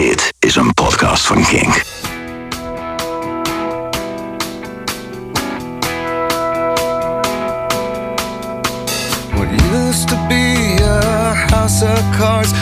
Dit is een podcast van Kink. What used to be a house of cards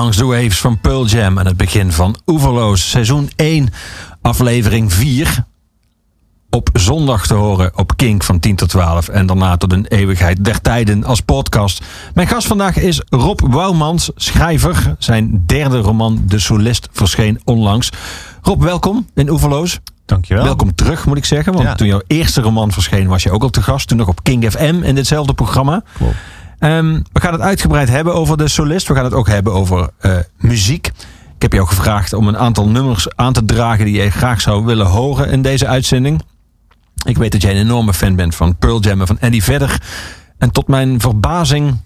Amongst the Waves van Pearl Jam aan het begin van Oeverloos. Seizoen 1, aflevering 4. Op zondag te horen op Kink van 10 tot 12. En daarna tot een eeuwigheid der tijden als podcast. Mijn gast vandaag is Rob Wouwmans, schrijver. Zijn derde roman De Solist verscheen onlangs. Rob, welkom in Oeverloos. Dankjewel. Welkom terug, moet ik zeggen. Want Ja. toen jouw eerste roman verscheen, was je ook al te gast. Toen nog op King FM in ditzelfde programma. Klopt. Ehm, we gaan het uitgebreid hebben over de solist. We gaan het ook hebben over eh, muziek. Ik heb jou gevraagd om een aantal nummers aan te dragen die je graag zou willen horen in deze uitzending. Ik weet dat jij een enorme fan bent van Pearl Jam en van Eddie Vedder. En tot mijn verbazing,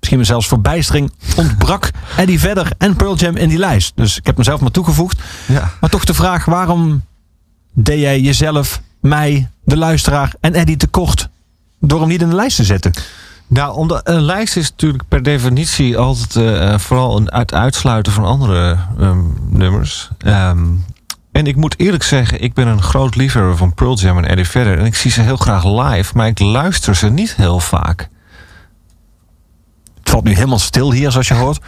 misschien zelfs verbijstering, ontbrak Eddie Vedder en Pearl Jam in die lijst. Dus ik heb mezelf maar toegevoegd. Ja. Maar toch de vraag, waarom deed jij jezelf, mij, de luisteraar en Eddie tekort door hem niet in de lijst te zetten? Nou, omdat een lijst is natuurlijk per definitie altijd eh, vooral een uit uitsluiten van andere ehm, nummers. Ehm, en ik moet eerlijk zeggen, ik ben een groot liefhebber van Pearl Jam en Eddie Vedder. En ik zie ze heel graag live, maar ik luister ze niet heel vaak. Het valt nu helemaal stil hier, zoals je hoort.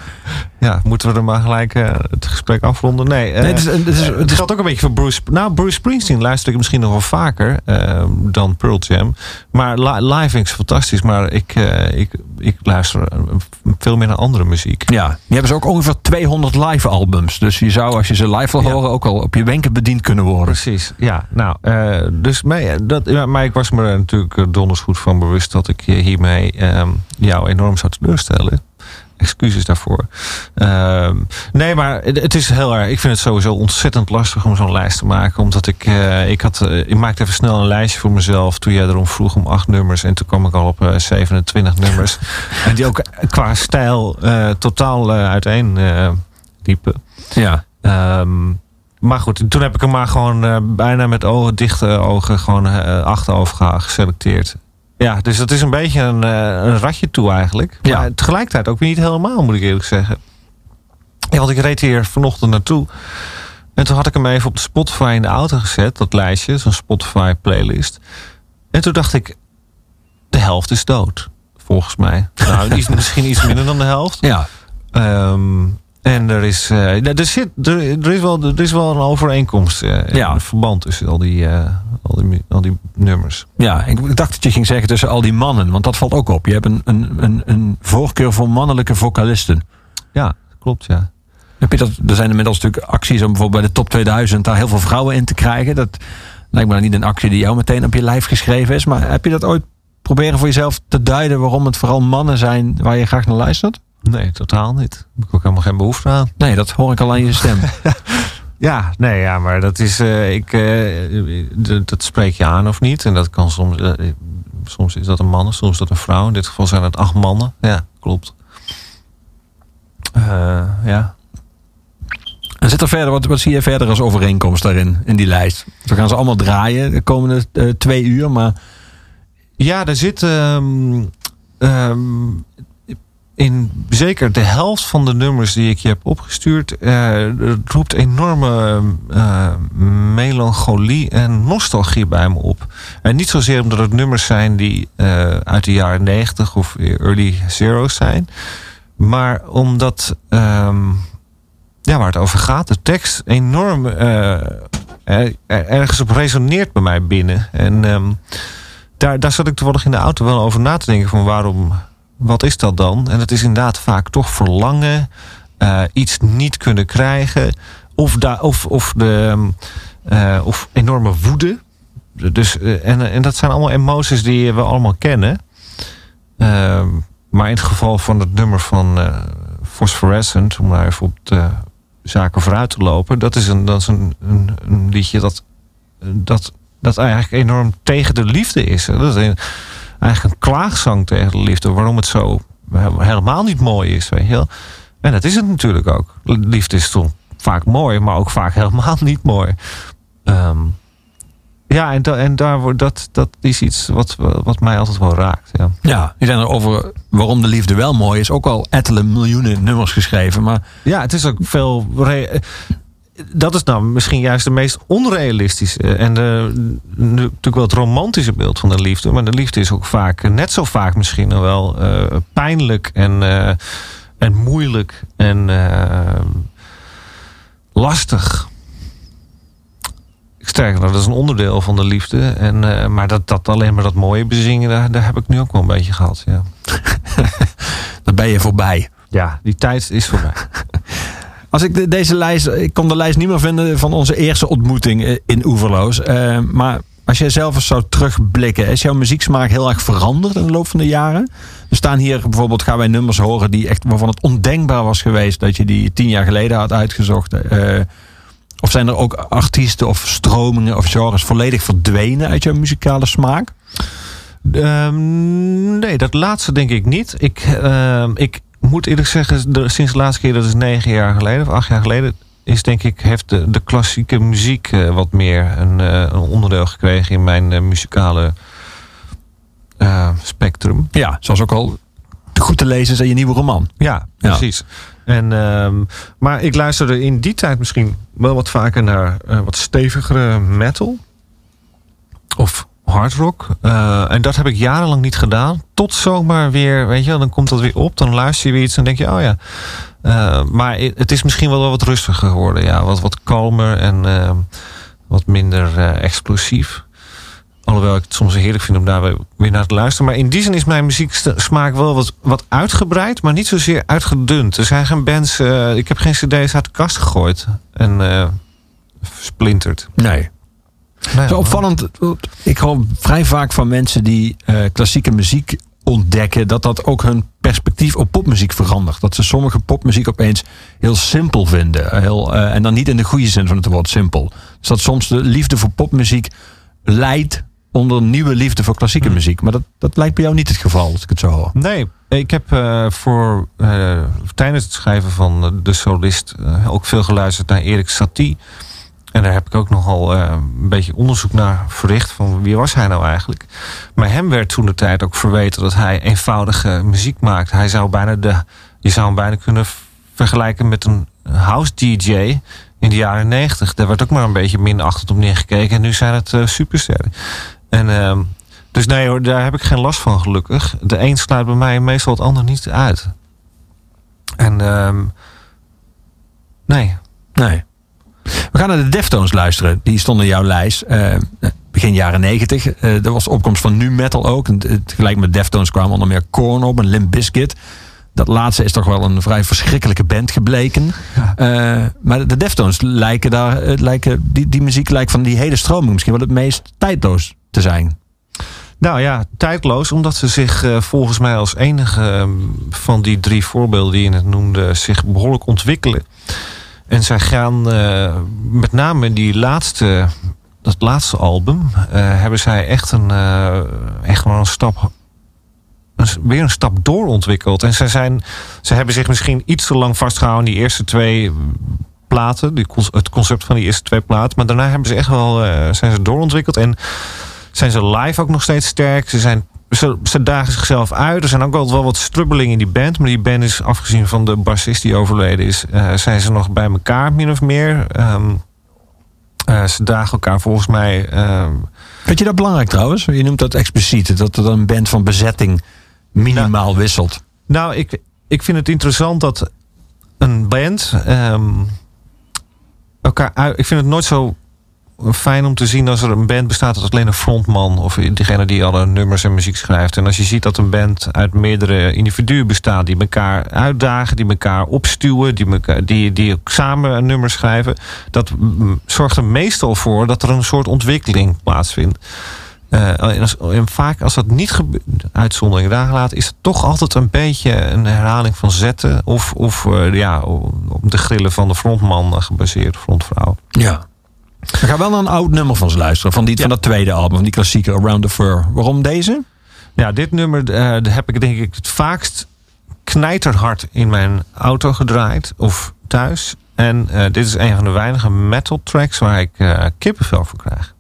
Ja, moeten we er maar gelijk eh, het gesprek afronden? Nee, eh, Nee, het is- het is- eh, het is- geldt ook een beetje voor Bruce. Nou, Bruce Springsteen luister ik misschien nog wel vaker eh, dan Pearl Jam. Maar li- live ze fantastisch. Maar ik, ik, ik luister veel meer naar andere muziek. Ja, die hebben ze ook ongeveer 200 live albums. Dus je zou, als je ze live wil Ja. horen, ook al op je wenken bediend kunnen worden. Precies, ja. Nou, dus mee, dat, ja, maar ik was me er natuurlijk donders goed van bewust dat ik hiermee ehm, jou enorm zou teleurstellen. Excuses daarvoor. Ehm, nee, maar het is heel erg. Ik vind het sowieso ontzettend lastig om zo'n lijst te maken. Omdat ik. eh, ik, had, eh, ik maakte even snel een lijstje voor mezelf. Toen jij erom vroeg om acht nummers. En toen kwam ik al op eh, 27 nummers. En die ook qua stijl eh, totaal eh, uiteen eh, liepen. Ja. Ehm, maar goed, toen heb ik hem maar gewoon eh, bijna met ogen, dichte ogen gewoon eh achterover geselecteerd. Ja, dus dat is een beetje een, eh, een ratje toe eigenlijk. Ja. Maar tegelijkertijd ook weer niet helemaal, moet ik eerlijk zeggen. Ja, want ik reed hier vanochtend naartoe. En toen had ik hem even op de Spotify in de auto gezet, dat lijstje, zo'n Spotify playlist. En toen dacht ik, de helft is dood, volgens mij. Nou, iets, misschien iets minder dan de helft. Ja. Ehm, en er is, nou, er, zit, er, er, is wel, er is wel een overeenkomst. eh, Ja. Een verband tussen al die, eh, al die, al die nummers. Ja, ik ik dacht dat je ging zeggen tussen al die mannen. Want dat valt ook op. Je hebt een, een, een, een voorkeur voor mannelijke vocalisten. Ja, klopt, ja. Heb je dat, er zijn inmiddels natuurlijk acties om bijvoorbeeld bij de top 2000 daar heel veel vrouwen in te krijgen. Dat lijkt me dan niet een actie die jou meteen op je lijf geschreven is. Maar heb je dat ooit proberen voor jezelf te duiden waarom het vooral mannen zijn waar je graag naar luistert? Nee, totaal niet. Daar heb ik ook helemaal geen behoefte aan. Nee, dat hoor ik al aan je stem. Ja, nee, ja, maar dat is, eh, ik, eh, dat spreek je aan of niet. En dat kan soms, eh, soms is dat een man, soms is dat een vrouw. In dit geval zijn het acht mannen. Ja, klopt. Ja. En zit er verder, wat, wat zie je verder als overeenkomst daarin, in die lijst? We gaan ze allemaal draaien de komende twee uur, maar Ja, er zit ehm, in zeker de helft van de nummers die ik je heb opgestuurd, eh, roept enorme eh, melancholie en nostalgie bij me op. En niet zozeer omdat het nummers zijn die eh, uit de jaren 90 of early zero's zijn, maar omdat ehm, ja, waar het over gaat, de tekst enorm ergens op resoneert bij mij binnen. En ehm, daar, daar zat ik toevallig in de auto wel over na te denken van waarom, wat is dat dan? En het is inderdaad vaak toch verlangen, eh, iets niet kunnen krijgen, of, da, of, of, de, eh, of enorme woede. Dus, eh, en, en dat zijn allemaal emoties die we allemaal kennen. Ehm, maar in het geval van het nummer van Phosphorescent, om daar even op de zaken vooruit te lopen, dat is een, dat is een, een, een liedje dat, dat, dat eigenlijk enorm tegen de liefde is. Dat is een, eigenlijk een klaagzang tegen de liefde, waarom het zo helemaal niet mooi is, weet je wel. En dat is het natuurlijk ook. Liefde is toch vaak mooi, maar ook vaak helemaal niet mooi. Ehm, ja, en, da, en daar wordt dat, dat is iets wat, wat mij altijd wel raakt. Ja. ja, die zijn er over waarom de liefde wel mooi is. Ook al ettelen miljoenen nummers geschreven, maar Ja, het is ook veel. re- Dat is nou misschien juist de meest onrealistische. En de, natuurlijk wel het romantische beeld van de liefde. Maar de liefde is ook vaak, net zo vaak misschien nog wel, eh, pijnlijk en, eh, en moeilijk en eh, lastig. Sterker nog, dat is een onderdeel van de liefde. En, eh, maar dat, dat alleen maar dat mooie bezingen, daar, daar heb ik nu ook wel een beetje gehad. Ja, daar ben je voorbij. ja die tijd is voorbij. Als ik de- deze lijst, ik kon de lijst niet meer vinden van onze eerste ontmoeting eh, in Oeverloos. Eh, maar als jij zelf eens zou terugblikken, is jouw muzieksmaak heel erg veranderd in de loop van de jaren? Er staan hier bijvoorbeeld, gaan wij nummers horen die echt, waarvan het ondenkbaar was geweest dat je die tien jaar geleden had uitgezocht. Eh, of zijn er ook artiesten of stromingen of genres volledig verdwenen uit jouw muzikale smaak? Ehm, nee, dat laatste denk ik niet. Ik, ehm, ik moet eerlijk zeggen, de- sinds de laatste keer, dat is negen jaar geleden of acht jaar geleden, is denk ik, heeft de, de klassieke muziek eh, wat meer een, eh, een onderdeel gekregen in mijn eh, muzikale spectrum. Ja, zoals ook al goed te lezen is in je nieuwe roman. Ja, Ja. precies. En, ehm, maar ik luisterde in die tijd misschien wel wat vaker naar wat stevigere metal. Of hard rock. Eh, en dat heb ik jarenlang niet gedaan. Tot zomaar weer, weet je, dan komt dat weer op. Dan luister je weer iets en denk je, oh ja. Eh, maar het is misschien wel wat rustiger geworden. Ja, wat, wat kalmer en ehm, wat minder eh, explosief. Alhoewel ik het soms heerlijk vind om daar weer- naar te luisteren. Maar in die zin is mijn muzieksmaak wel wat, wat uitgebreid, maar niet zozeer uitgedund. Er zijn geen bands. ik heb geen CD's uit de kast gegooid en versplinterd. Nee. Nee, Zo opvallend. Ik hoor vrij vaak van mensen die eh, klassieke muziek ontdekken, dat dat ook hun perspectief op popmuziek verandert. Dat ze sommige popmuziek opeens heel simpel vinden. Heel, eh, en dan niet in de goede zin van het woord simpel. Dus dat soms de liefde voor popmuziek leidt onder nieuwe liefde voor klassieke Hmm. muziek. Maar dat, dat lijkt bij jou niet het geval, als ik het zo hoor. Nee, ik heb eh, voor, eh, tijdens het schrijven van eh, De Solist eh, ook veel geluisterd naar Erik Satie. En daar heb ik ook nogal eh, een beetje onderzoek naar verricht van wie was hij nou eigenlijk. Maar hem werd toen de tijd ook verweten dat hij eenvoudige muziek maakt. Hij zou bijna de, je zou hem bijna kunnen vergelijken met een house DJ in de jaren negentig. Daar werd ook maar een beetje minachtend op neergekeken. En nu zijn het eh, supersterren. En ehm, dus nee hoor, daar heb ik geen last van gelukkig. De een sluit bij mij meestal het ander niet uit. En ehm, nee. Nee. We gaan naar de Deftones luisteren. Die stonden in jouw lijst. eh, begin jaren negentig. Eh er was de opkomst van nu metal ook. Eh, tegelijk met Deftones kwamen onder meer Korn op en Limp Bizkit. Dat laatste is toch wel een vrij verschrikkelijke band gebleken. Maar de Deftones lijken daar, lijken, die, die muziek lijkt van die hele stroming misschien wel het meest tijdloos te zijn. Nou ja, tijdloos, omdat ze zich volgens mij als enige ehm, van die drie voorbeelden die je net noemde, zich behoorlijk ontwikkelen. En zij gaan eh, met name die laatste, dat laatste album, eh, hebben zij echt een, eh, echt wel een stap, weer een stap doorontwikkeld. En zij, zijn, ze hebben zich misschien iets te lang vastgehouden die eerste twee platen, die, het concept van die eerste twee platen. Maar daarna hebben ze echt wel, zijn ze doorontwikkeld. En zijn ze live ook nog steeds sterk. Ze, zijn, ze, ze dagen zichzelf uit. Er zijn ook altijd wel wat strubbelingen in die band. Maar die band is, afgezien van de bassist die overleden is... eh, zijn ze nog bij elkaar, min of meer. Ehm, eh, ze dagen elkaar volgens mij... ehm, Vind je dat belangrijk trouwens? Je noemt dat expliciet. Dat er een band van bezetting minimaal wisselt. nou, ik, ik vind het interessant dat een band... ehm, elkaar uit, ik vind het nooit zo fijn om te zien als er een band bestaat uit alleen een frontman of degene die alle nummers en muziek schrijft. En als je ziet dat een band uit meerdere individuen bestaat die elkaar uitdagen, die elkaar opstuwen, die, elkaar, die, die ook samen nummers schrijven, dat mm, zorgt er meestal voor dat er een soort ontwikkeling plaatsvindt. Eh, en, vaak als dat niet gebeurt, uitzonderingen daar gelaten, is het toch altijd een beetje een herhaling van zetten. Of, of eh, ja, op de grillen van de frontman eh, gebaseerd, frontvrouw. Ja. We gaan wel naar een oud nummer van ze luisteren. Van, die, van dat tweede album, van die klassieke Around the Fur. Waarom deze? Ja, dit nummer eh, heb ik denk ik het vaakst knijterhard in mijn auto gedraaid. Of thuis. En eh, dit is een van de weinige metal tracks waar ik eh, kippenvel voor krijg.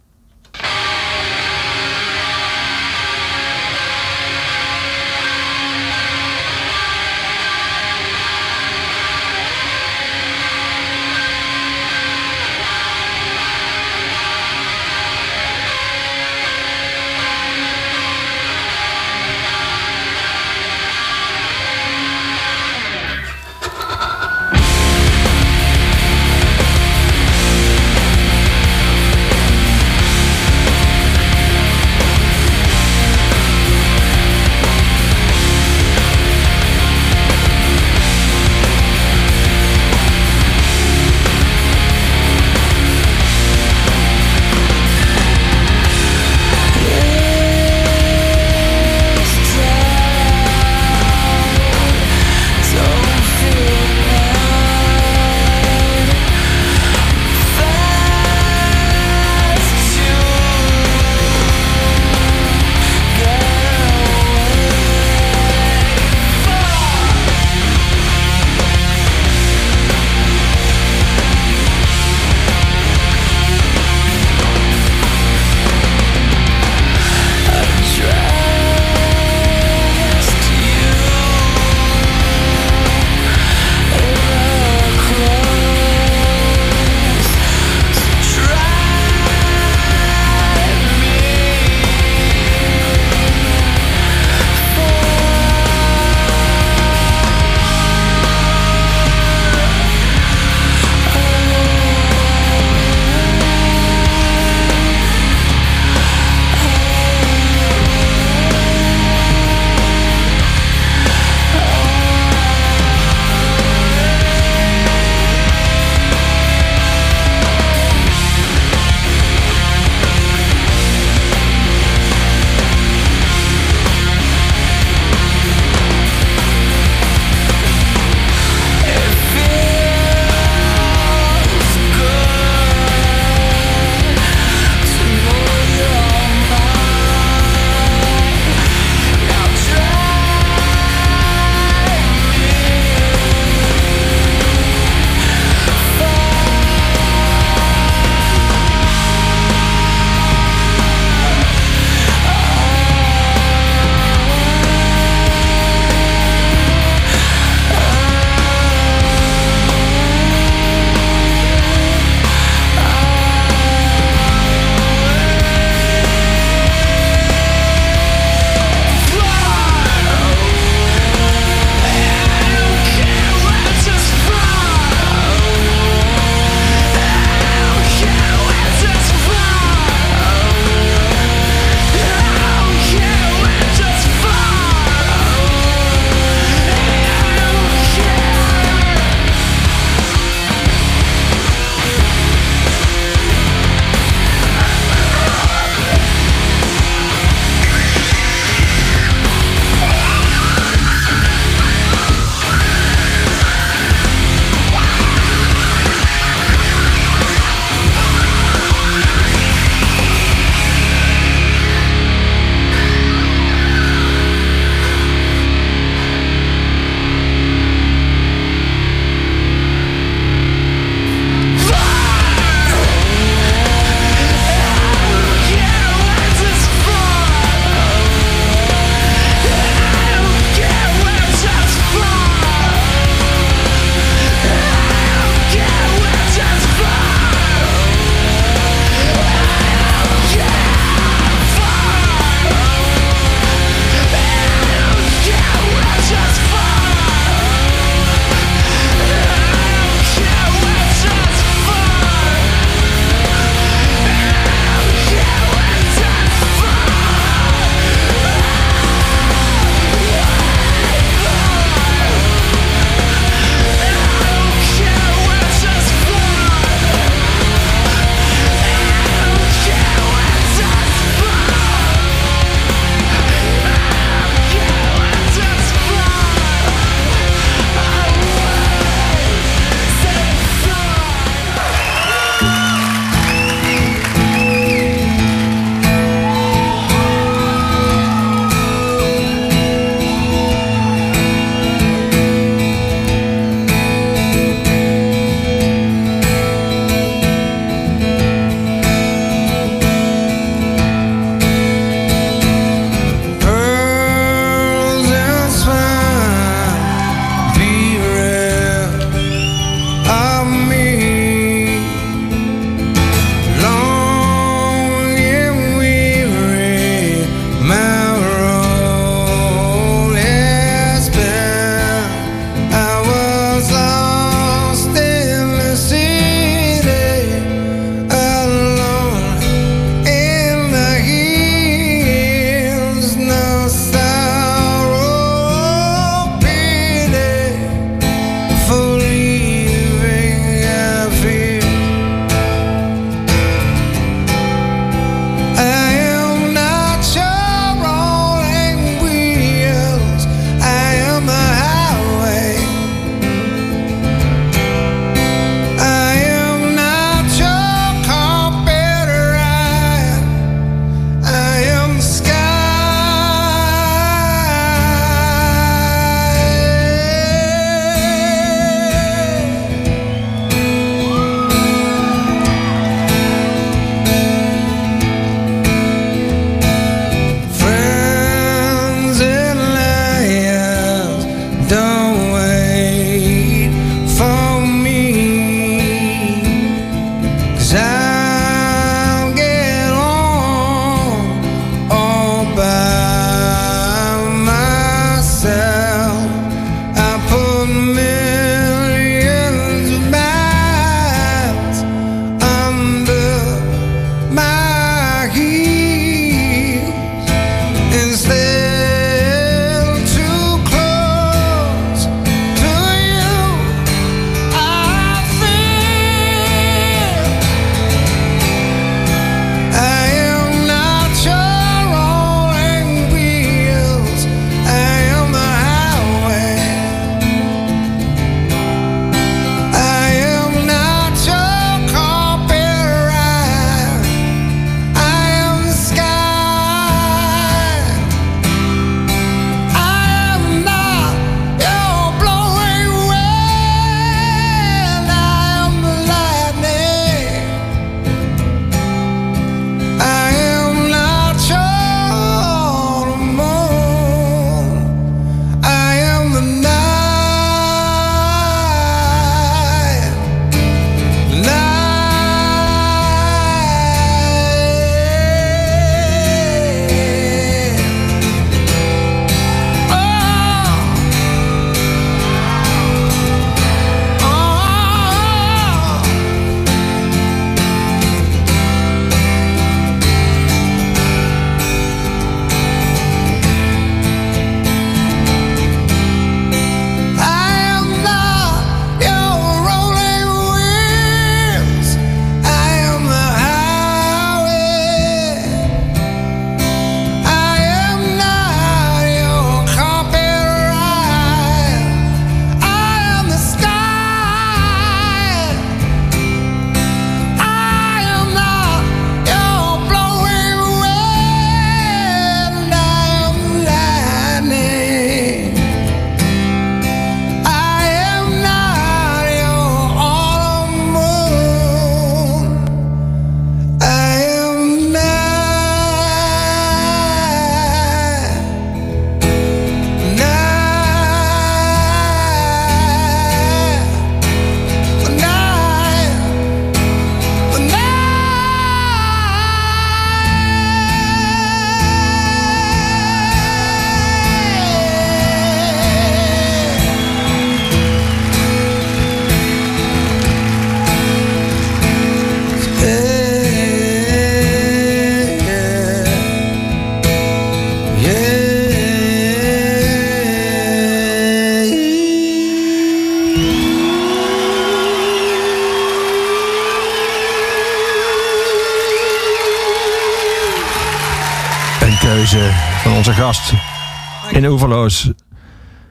Oeverloos.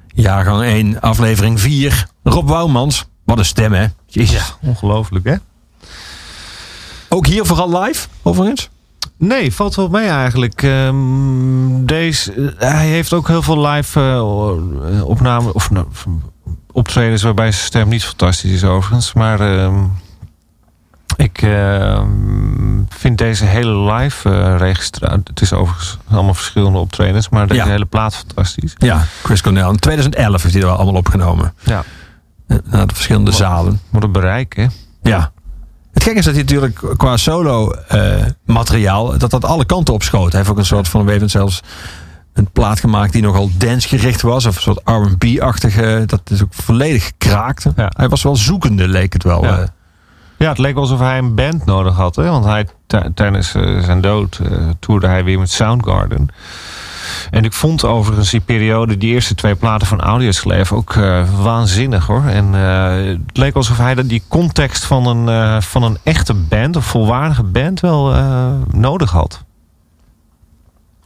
Jaargang 1, aflevering 4. Rob Wouwmans. Wat een stem, hè? Jezus. Ongelooflijk, hè? Ook hier vooral live, overigens? Nee, valt wel mee eigenlijk. Ehm, deze, eh, hij heeft ook heel veel live uh, opnamen of nou, optredens waarbij zijn stem niet fantastisch is overigens. Maar ehm, ik ehm, vind deze hele live uh, registratie... Het is overigens allemaal verschillende optredens, maar deze hele plaat fantastisch. Ja, Chris Cornell. In 2011 heeft hij er wel allemaal opgenomen. Ja. Naar de verschillende zalen. Wat een bereik, hè? Ja. Het gekke is dat hij natuurlijk qua solo uh, materiaal, dat dat alle kanten op schoot. Hij heeft ook een soort van, we zelfs een plaat gemaakt die nogal dancegericht was. Of een soort R&B-achtige, dat is ook volledig gekraakt. Ja. Hij was wel zoekende, leek het wel. Ja. Uh. Ja, het leek alsof hij een band nodig had. Hè? Want hij, tijdens uh, zijn dood toerde hij weer met Soundgarden. En ik vond overigens die periode, die eerste twee platen van Audioslave ook uh, waanzinnig hoor. En uh, het leek alsof hij die context van een, uh, van een echte band, een volwaardige band, wel nodig had.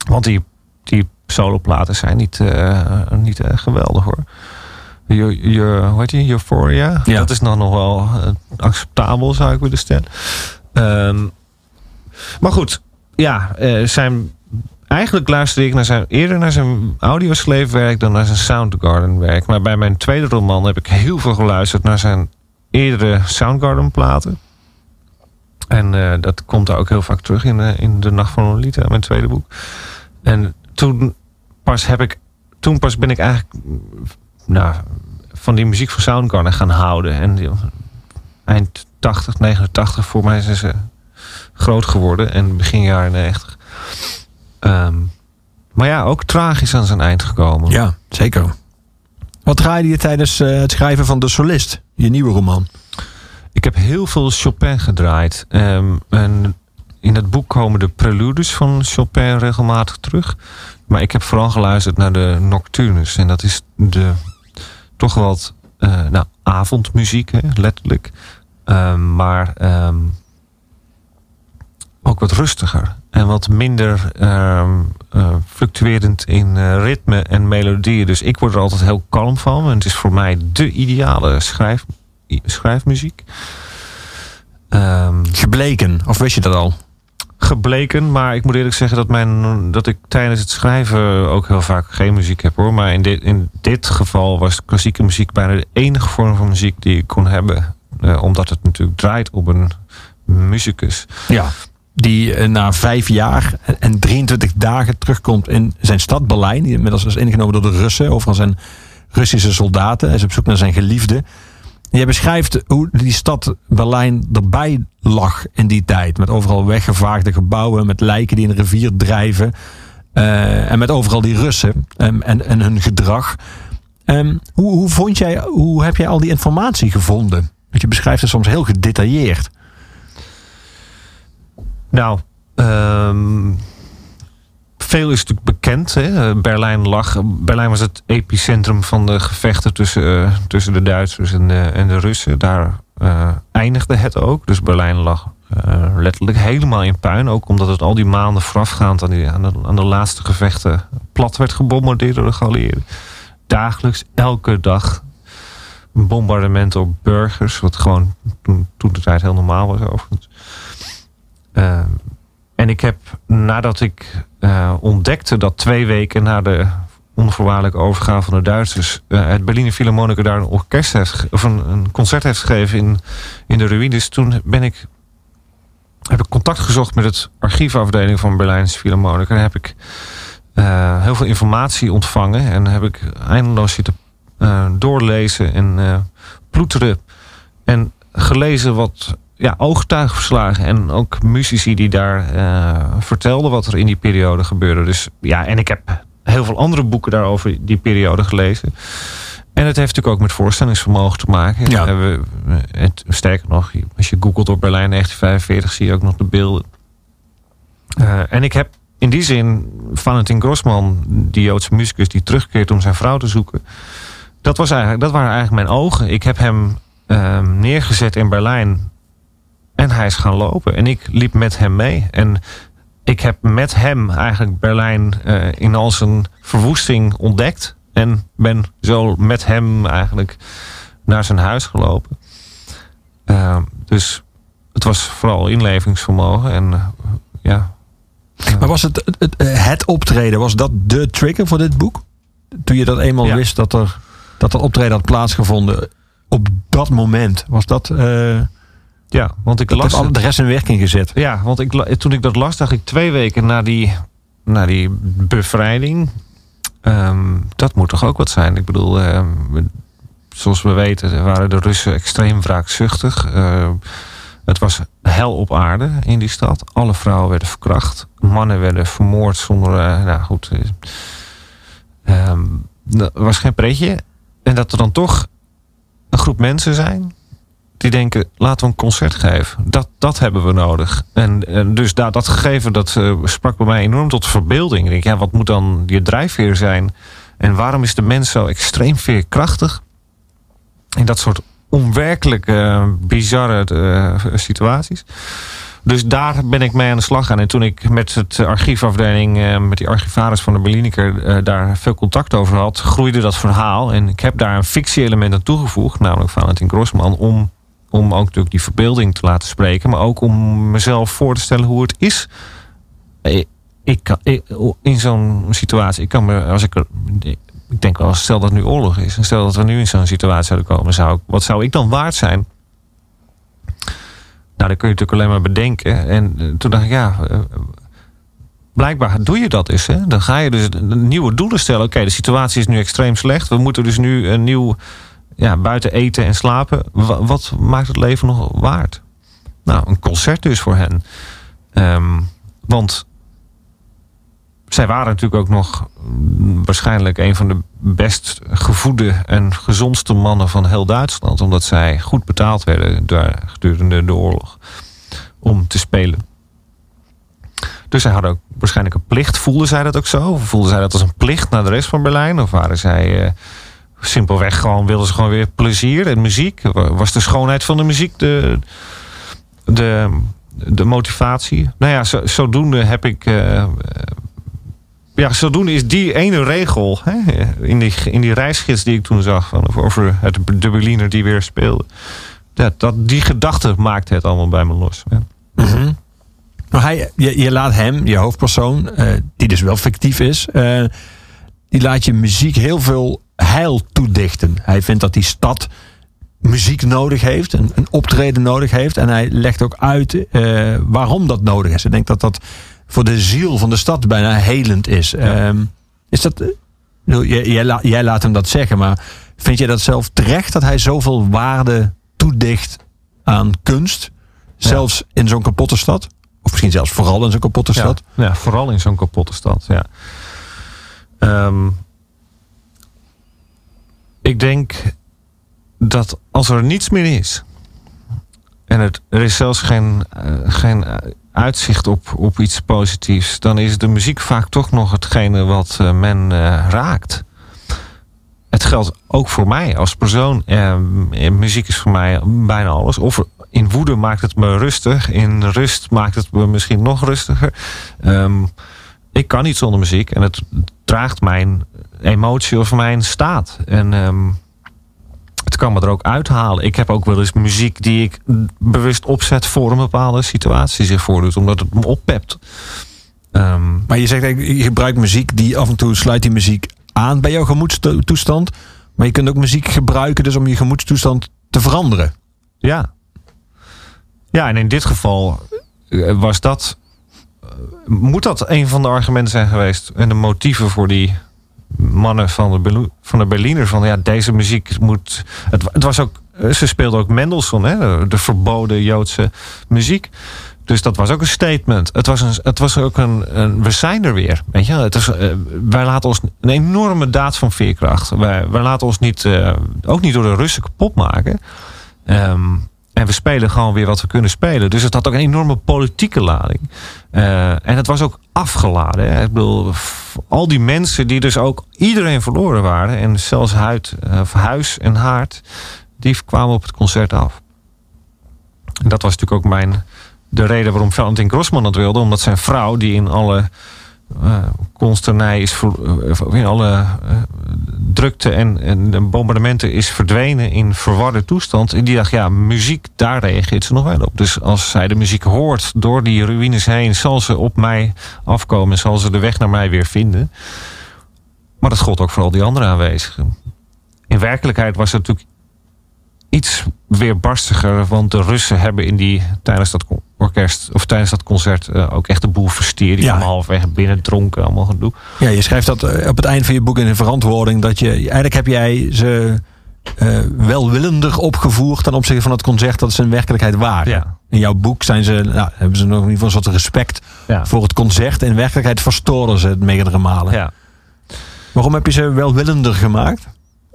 Want die, die soloplaten zijn niet, niet geweldig hoor. Je, je, hoe heet die? Euphoria? Ja. Dat is dan nog wel acceptabel, zou ik willen stellen. Um, maar goed, ja, zijn eigenlijk luisterde ik naar zijn, eerder naar zijn audiosleefwerk dan naar zijn Soundgarden werk. Maar bij mijn tweede roman heb ik heel veel geluisterd naar zijn eerdere Soundgarden platen. En uh, dat komt daar ook heel vaak terug in, uh, in De Nacht van Lolita, mijn tweede boek. En toen pas heb ik, toen pas ben ik eigenlijk nou, van die muziek van Soundgarden gaan houden. En die, eind 80, 89, voor mij zijn ze groot geworden. En begin jaren 90. Um, maar ja, ook tragisch aan zijn eind gekomen. Ja, zeker. Wat draaide je tijdens uh, het schrijven van De Solist, je nieuwe roman? Ik heb heel veel Chopin gedraaid. Um, en in het boek komen de preludes van Chopin regelmatig terug. Maar ik heb vooral geluisterd naar de nocturnes. En dat is de toch wat uh, nou, avondmuziek, hè, letterlijk. Um, maar ook wat rustiger. En wat minder uh, uh, fluctuerend in uh, ritme en melodieën. Dus ik word er altijd heel kalm van. En het is voor mij de ideale schrijf, schrijfmuziek. Gebleken, of wist je dat al? Gebleken, maar ik moet eerlijk zeggen dat, mijn, dat ik tijdens het schrijven ook heel vaak geen muziek heb hoor. Maar in dit, in dit geval was klassieke muziek bijna de enige vorm van muziek die ik kon hebben. omdat het natuurlijk draait op een muzikus. Ja die na vijf jaar en 23 dagen terugkomt in zijn stad Berlijn. Die inmiddels is ingenomen door de Russen, overal zijn Russische soldaten. Hij is op zoek naar zijn geliefde. Je beschrijft hoe die stad Berlijn erbij lag in die tijd. Met overal weggevaagde gebouwen, met lijken die in de rivier drijven. Uh, en met overal die Russen um, en, en hun gedrag. Um, hoe, hoe, vond jij, hoe heb jij al die informatie gevonden? Want je beschrijft het soms heel gedetailleerd. Nou, um, veel is natuurlijk bekend. Hè? Berlijn lag. Berlijn was het epicentrum van de gevechten tussen, uh, tussen de Duitsers en de, en de Russen. Daar uh, eindigde het ook. Dus Berlijn lag uh, letterlijk helemaal in puin. Ook omdat het al die maanden voorafgaand aan, die, aan, de, aan de laatste gevechten plat werd gebombardeerd door de geallieerden. Dagelijks, elke dag. Bombardement op burgers. Wat gewoon toen, toen de tijd heel normaal was overigens. En ik heb nadat ik uh, ontdekte dat twee weken na de onvoorwaardelijke overgave van de Duitsers uh, het Berliner Philharmoniker daar een orkest heeft, of een, concert heeft gegeven in, in de ruïnes, toen ben ik, heb ik contact gezocht met het archiefafdeling van Berlijnse Philharmoniker. En heb ik uh, heel veel informatie ontvangen en heb ik eindeloos zitten doorlezen en ploeteren en gelezen wat ja, oogtuigverslagen en ook muzici die daar uh, vertelden wat er in die periode gebeurde. Dus ja, en ik heb heel veel andere boeken daarover die periode gelezen. En het heeft natuurlijk ook met voorstellingsvermogen te maken. Ja. We, het, sterker nog, als je googelt op Berlijn 1945 zie je ook nog de beelden. Uh, en ik heb in die zin Valentin Grossman, die Joodse muzikus die terugkeert om zijn vrouw te zoeken. Dat, was eigenlijk, dat waren eigenlijk mijn ogen. Ik heb hem uh, neergezet in Berlijn en hij is gaan lopen. En ik liep met hem mee. En ik heb met hem eigenlijk Berlijn eh, in al zijn verwoesting ontdekt. En ben zo met hem eigenlijk naar zijn huis gelopen. Uh, dus het was vooral inlevingsvermogen. En uh, ja. Maar was het, het, het, optreden, was dat de trigger voor dit boek? Toen je dat eenmaal ja. wist dat er dat dat optreden had plaatsgevonden op dat moment, was dat. Ja, want ik las. Heb de rest in werking gezet. Ja, want ik, toen ik dat las, dacht ik twee weken na die, na die bevrijding. Um, dat moet toch ook wat zijn? Ik bedoel, um, zoals we weten, waren de Russen extreem wraakzuchtig. Uh, het was hel op aarde in die stad. Alle vrouwen werden verkracht. Mannen werden vermoord zonder. Uh, nou goed. Um, dat was geen pretje. En dat er dan toch een groep mensen zijn die denken, laten we een concert geven. Dat, dat hebben we nodig. En, dus daar, dat gegeven, dat uh, sprak bij mij enorm tot verbeelding. Ik denk, ja, wat moet dan je drijfveer zijn? En waarom is de mens zo extreem veerkrachtig? In dat soort onwerkelijk uh, bizarre uh, situaties. Dus daar ben ik mee aan de slag gaan. En toen ik met het archiefafdeling, met die archivaris van de Berliniker, daar veel contact over had, groeide dat verhaal. En ik heb daar een fictie-element aan toegevoegd, namelijk Valentin Grossman, om om ook natuurlijk die verbeelding te laten spreken, maar ook om mezelf voor te stellen hoe het is. Ik, kan, in zo'n situatie, ik kan me, als ik ik denk wel, stel dat nu oorlog is en stel dat we nu in zo'n situatie zouden komen, zou ik, wat zou ik dan waard zijn? Nou, dan kun je natuurlijk alleen maar bedenken. En eh, toen dacht ik, ja, eh, blijkbaar doe je dat dus. Hè? Dan ga je dus nieuwe doelen stellen. Oké, de situatie is nu extreem slecht. We moeten dus nu een nieuw ja, buiten eten en slapen, wat maakt het leven nog waard? Nou, een concert dus voor hen. Um, want zij waren natuurlijk ook nog waarschijnlijk een van de best gevoede en gezondste mannen van heel Duitsland. Omdat zij goed betaald werden daar gedurende de oorlog om te spelen. Dus zij hadden ook waarschijnlijk een plicht. Voelden zij dat ook zo? Voelden zij dat als een plicht naar de rest van Berlijn? Of waren zij uh, simpelweg gewoon wilden ze gewoon weer plezier en muziek. Was de schoonheid van de muziek de, de, de motivatie? Nou ja, zo, zodoende heb ik. Uh, ja, zodoende is die ene regel hè, in, die, in die reisgids die ik toen zag van, over het, de Berliner die weer speelde. Dat, dat, die gedachte maakte het allemaal bij me los. -hmm. Maar hij, je, je, laat hem, je hoofdpersoon, uh, die dus wel fictief is, die laat je muziek heel veel heil toedichten. Hij vindt dat die stad muziek nodig heeft, een, een optreden nodig heeft. En hij legt ook uit uh, waarom dat nodig is. Hij denkt dat dat voor de ziel van de stad bijna helend is. Ja. Um, is dat. Jij, jij, jij, laat hem dat zeggen, maar vind je dat zelf terecht dat hij zoveel waarde toedicht aan kunst? Zelfs ja. in zo'n kapotte stad? Of misschien zelfs vooral in zo'n kapotte stad? Ja, ja vooral in zo'n kapotte stad, ja. Um, ik denk dat als er niets meer is. En het, er is zelfs geen, uh, geen uitzicht op, op iets positiefs. Dan is de muziek vaak toch nog hetgene wat uh, men raakt. Het geldt ook voor mij als persoon. muziek is voor mij bijna alles. Of in woede maakt het me rustig. In rust maakt het me misschien nog rustiger. Um, ik kan niet zonder muziek. En het draagt mijn emotie of mijn staat. En um, het kan me er ook uithalen. Ik heb ook wel eens muziek die ik bewust opzet voor een bepaalde situatie zich voordoet. Omdat het me oppept. Um, maar je zegt je gebruikt muziek die af en toe sluit die muziek aan bij jouw gemoedstoestand. Maar je kunt ook muziek gebruiken dus om je gemoedstoestand te veranderen. Ja. Ja, en in dit geval eh, was dat moet dat een van de argumenten zijn geweest en de motieven voor die mannen van de, van de Berliner van ja, deze muziek moet. Het, het was ook, ze speelden ook Mendelssohn, hè, de verboden Joodse muziek. Dus dat was ook een statement. Het was, een, het was ook een, een We zijn er weer. Weet je? Het is, uh, wij laten ons een enorme daad van veerkracht. Wij, wij laten ons niet, uh, ook niet door de Russen kapot maken. Um, en we spelen gewoon weer wat we kunnen spelen. Dus het had ook een enorme politieke lading. Uh, en het was ook afgeladen. Ik bedoel, al die mensen die dus ook iedereen verloren waren. En zelfs huid, huis en haard. Die kwamen op het concert af. En dat was natuurlijk ook mijn de reden waarom Valentin Grossman dat wilde. Omdat zijn vrouw, die in alle consternij is voor, in alle uh, drukte en, en de bombardementen is verdwenen in verwarde toestand. En die dacht, ja, muziek, daar reageert ze nog wel op. Dus als zij de muziek hoort door die ruïnes heen, zal ze op mij afkomen, zal ze de weg naar mij weer vinden. Maar dat gold ook voor al die andere aanwezigen. In werkelijkheid was het natuurlijk iets weerbarstiger. Want de Russen hebben in die, tijdens dat orkest of tijdens dat concert uh, ook echt de boel versteerd. Die ja. halfweg binnen dronken, allemaal gedoe. Ja, je schrijft dat eh, op het eind van je boek in de verantwoording. Dat je eigenlijk heb jij ze uh, welwillender opgevoerd ten opzichte van het concert dat ze in werkelijkheid waren. Ja. In jouw boek zijn ze, nou, hebben ze nog in ieder geval een soort respect ja. voor het concert. In werkelijkheid verstoren ze het meerdere malen. Ja. Waarom heb je ze welwillender gemaakt?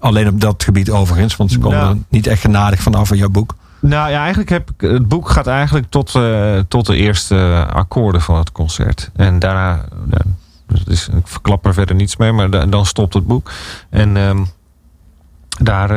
Alleen op dat gebied overigens, want ze komen Nou. er niet echt genadig vanaf in jouw boek. Nou ja, eigenlijk heb ik, het boek gaat eigenlijk tot, uh, tot de eerste akkoorden van het concert. En daarna, uh, dus ik verklap er verder niets mee, maar da dan stopt het boek. En um, daar,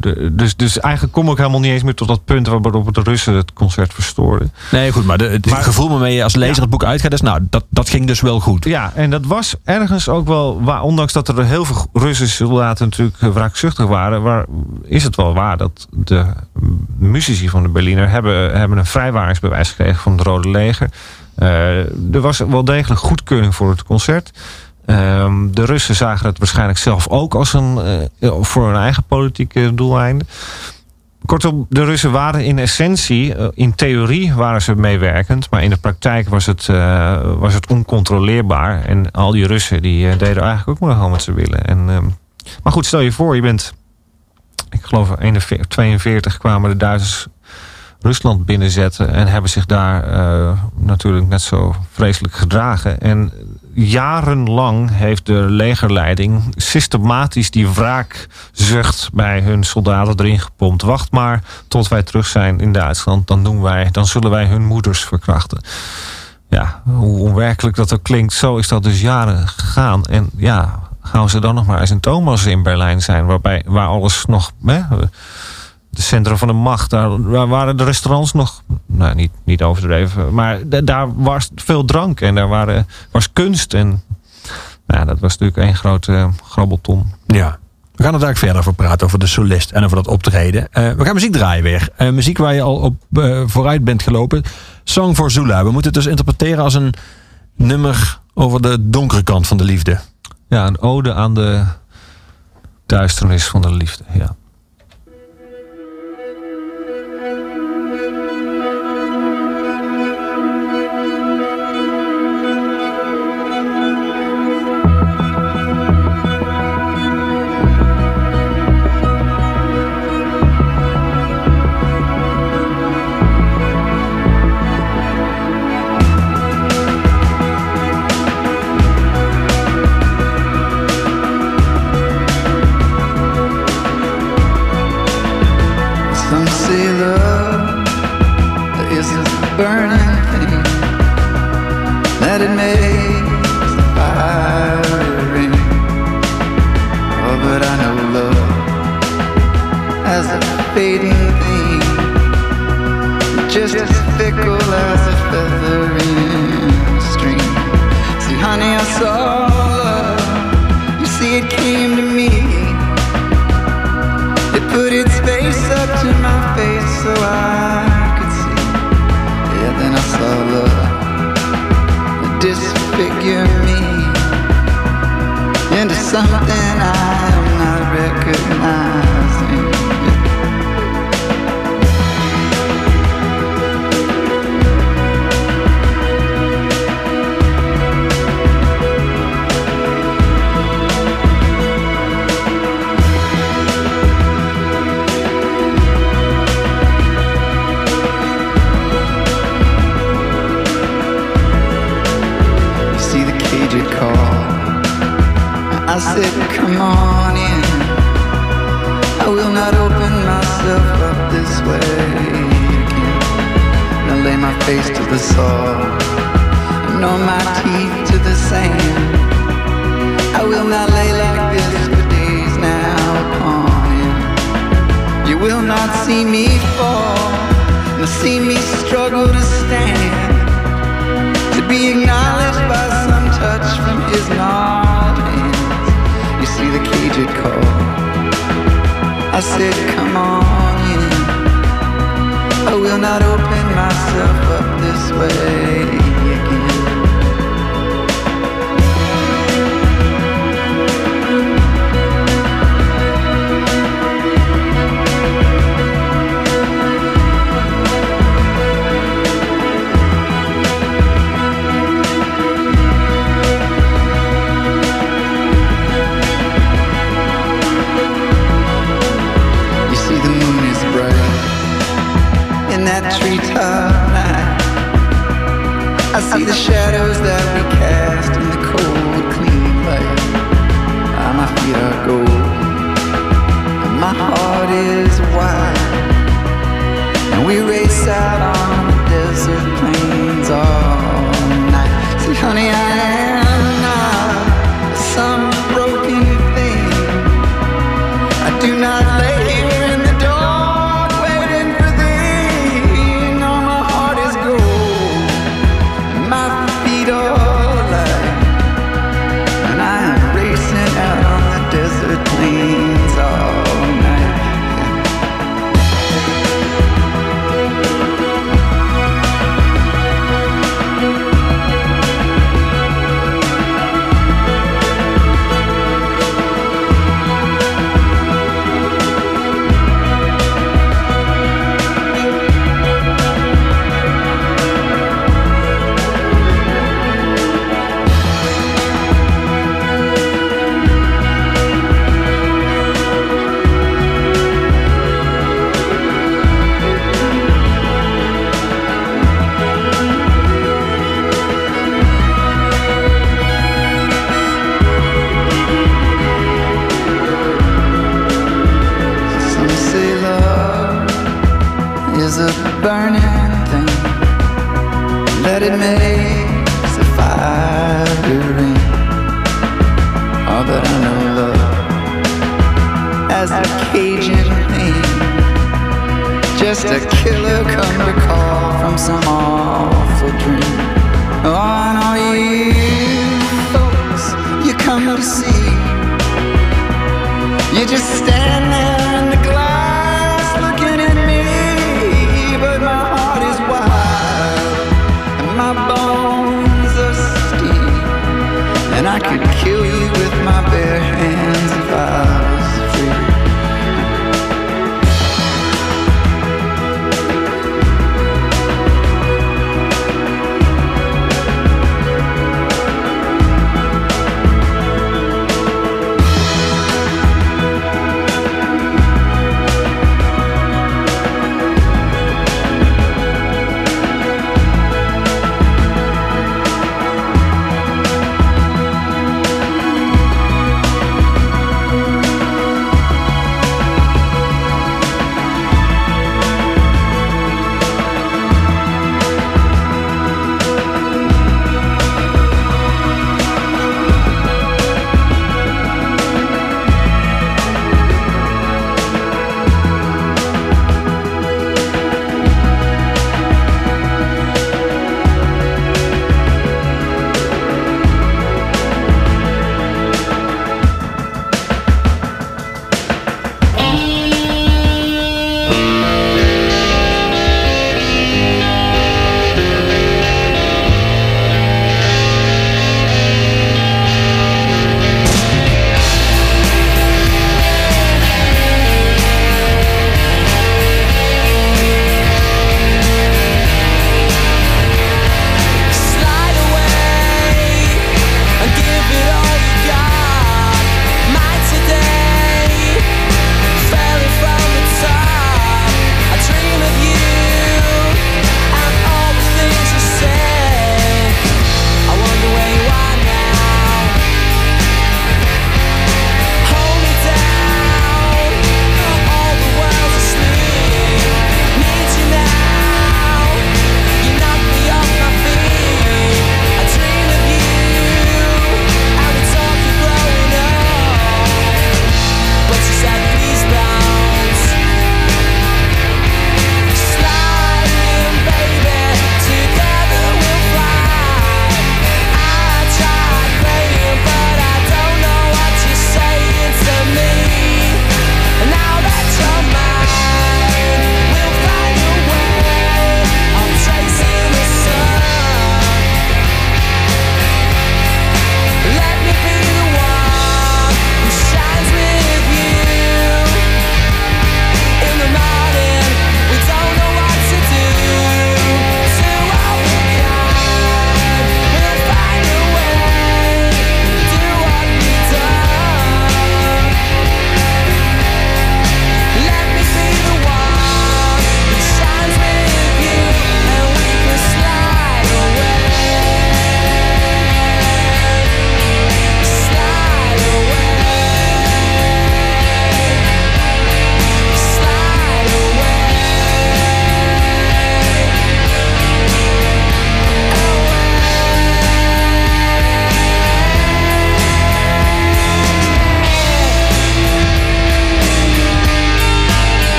de, dus, dus eigenlijk kom ik helemaal niet eens meer tot dat punt waarop de Russen het concert verstoorden. Nee, goed, maar de, het Maar- gevoel waarmee je als lezer Ja. het boek uitgaat, is nou, dat, dat ging dus wel goed. Ja, en dat was ergens ook wel waar, ondanks dat er heel veel Russische soldaten natuurlijk eh, wraakzuchtig waren, waar, is het wel waar dat de muzici van de Berliner hebben, hebben een vrijwaringsbewijs gekregen van het Rode Leger. Eh, er was wel degelijk goedkeuring voor het concert. Ehm, de Russen zagen het waarschijnlijk zelf ook als een, eh, voor hun eigen politieke doeleinde. Kortom, de Russen waren in essentie, eh, in theorie waren ze meewerkend, maar in de praktijk was het, eh, was het oncontroleerbaar. En al die Russen die deden eigenlijk ook maar gewoon wat ze willen. En, ehm, maar goed, stel je voor, je bent, ik geloof 41, 42 kwamen de Duitsers Rusland binnenzetten en hebben zich daar natuurlijk net zo vreselijk gedragen. En jarenlang heeft de legerleiding systematisch die wraakzucht bij hun soldaten erin gepompt. Wacht maar tot wij terug zijn in Duitsland, dan doen wij, dan zullen wij hun moeders verkrachten. Ja, hoe onwerkelijk dat ook klinkt, zo is dat dus jaren gegaan. En ja, gaan ze dan nog maar eens in Thomas in Berlijn zijn, waarbij waar alles nog. Hè, de centrum van de macht. Daar, daar waren de restaurants nog, nou niet, niet overdreven, maar da- daar was veel drank en daar waren, was kunst. En nou, dat was natuurlijk één grote uh, grabbelton. Ja. We gaan het eigenlijk verder over praten, over de solist en over dat optreden. Uh, we gaan muziek draaien weer. Uh, muziek waar je al op vooruit bent gelopen. Song for Zula. We moeten het dus interpreteren als een nummer over de donkere kant van de liefde. Ja, een ode aan de duisternis van de liefde, ja.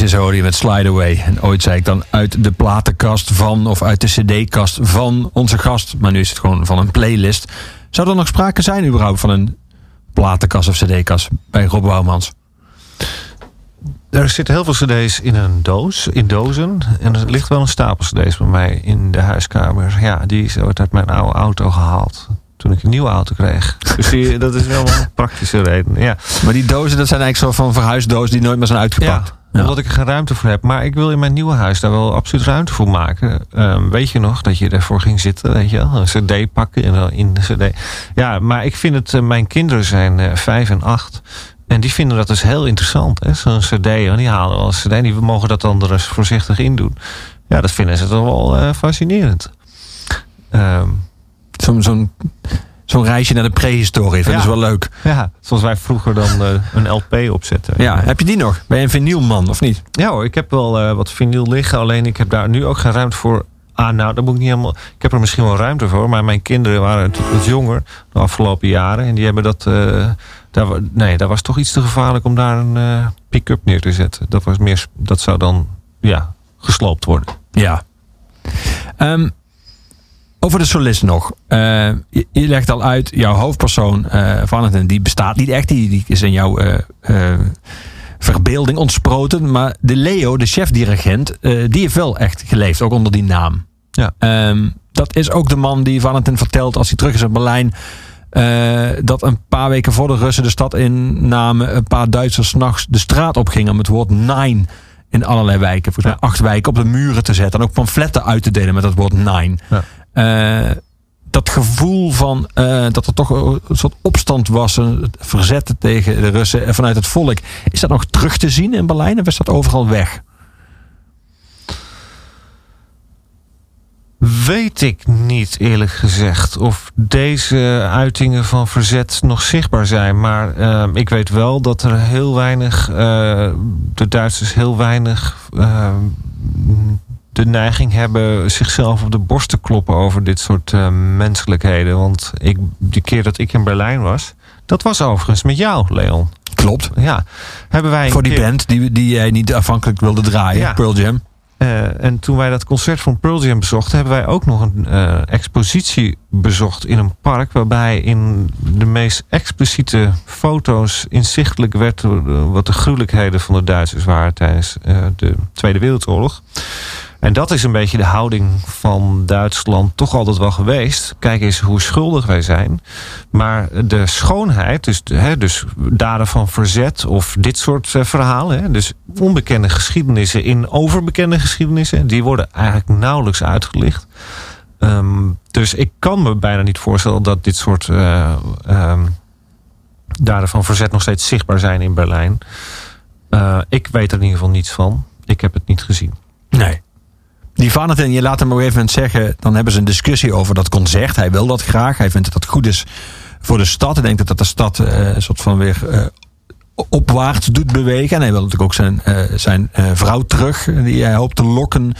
Oasis hoorde je met Slide Away. En ooit zei ik dan uit de platenkast van of uit de cd-kast van onze gast. Maar nu is het gewoon van een playlist. Zou er nog sprake zijn überhaupt van een platenkast of cd-kast bij Rob Bouwmans? Er zitten heel veel cd's in een doos, in dozen. En er ligt wel een stapel cd's bij mij in de huiskamer. Ja, die is ooit uit mijn oude auto gehaald. Toen ik een nieuwe auto kreeg. Dus die, dat is wel een praktische reden. Ja. Maar die dozen, dat zijn eigenlijk zo van verhuisdozen die nooit meer zijn uitgepakt. Ja, omdat ik er geen ruimte voor heb. Maar ik wil in mijn nieuwe huis daar wel absoluut ruimte voor maken. Ehm, weet je nog dat je ervoor ging zitten? Weet je wel? Een cd pakken en dan in de cd. Ja, maar ik vind het... eh, mijn kinderen zijn eh, vijf en acht. En die vinden dat dus heel interessant. Zo'n cd, en die halen wel een cd. En die mogen dat dan er eens voorzichtig in doen. Ja, dat vinden ze toch wel eh, fascinerend. Zo'n zo'n zo'n reisje naar de prehistorie. Dat Ja. is wel leuk. ja, zoals wij vroeger dan eh, een LP opzetten. Ja, heb je die nog? Ben je een vinylman of niet? Ja hoor, ik heb wel eh, wat vinyl liggen. Alleen ik heb daar nu ook geen ruimte voor. Ah, nou, dat moet ik niet helemaal. Ik heb er misschien wel ruimte voor. Maar mijn kinderen waren wat jonger de afgelopen jaren. En die hebben dat. eh, daar, nee, dat was toch iets te gevaarlijk om daar een pick-up neer te zetten. Dat, was meer, dat zou dan ja, gesloopt worden. Ja. Ehm, over de solist nog. Eh, je, je legt al uit, jouw hoofdpersoon, eh Valentin, die bestaat niet echt. Die, die is in jouw eh, eh, verbeelding ontsproten. Maar de Leo, de chefdirigent, die heeft wel echt geleefd. Ook onder die naam. Ja. Ehm, dat is ook de man die Valentin vertelt als hij terug is in Berlijn. dat een paar weken voor de Russen de stad innamen, een paar Duitsers 's nachts de straat opgingen om het woord nine in allerlei wijken, volgens mij acht wijken, op de muren te zetten. En ook pamfletten uit te delen met dat woord nine. Ja. Eh, dat gevoel van eh, dat er toch een soort opstand was, een verzet tegen de Russen en vanuit het volk. Is dat nog terug te zien in Berlijn of is dat overal weg? Weet ik niet eerlijk gezegd of deze uitingen van verzet nog zichtbaar zijn. Maar eh, ik weet wel dat er heel weinig, eh, de Duitsers heel weinig eh, de neiging hebben zichzelf op de borst te kloppen over dit soort eh, menselijkheden. Want ik, die keer dat ik in Berlijn was, dat was overigens met jou, Leon. Klopt. Ja, hebben wij Voor die keer- band die, die jij niet afhankelijk wilde draaien, Ja. Pearl Jam. Eh, en toen wij dat concert van Pearl Jam bezochten, hebben wij ook nog een eh, expositie bezocht in een park. Waarbij in de meest expliciete foto's inzichtelijk werd wat de gruwelijkheden van de Duitsers waren tijdens de Tweede Wereldoorlog. En dat is een beetje de houding van Duitsland toch altijd wel geweest. Kijk eens hoe schuldig wij zijn. Maar de schoonheid, dus, hè, dus daden van verzet of dit soort eh, verhalen. Hè, dus onbekende geschiedenissen in overbekende geschiedenissen. Die worden eigenlijk nauwelijks uitgelicht. Ehm, dus ik kan me bijna niet voorstellen dat dit soort ehm, daden van verzet nog steeds zichtbaar zijn in Berlijn. Eh, ik weet er in ieder geval niets van. Ik heb het niet gezien. Nee. Die Valentin, je laat hem op een gegeven moment zeggen... dan hebben ze een discussie over dat concert. Hij wil dat graag. Hij vindt dat het goed is voor de stad. Hij denkt dat dat de stad eh, een soort van weer eh, opwaarts doet bewegen. En hij wil natuurlijk ook zijn, eh, zijn vrouw terug... die hij hoopt te lokken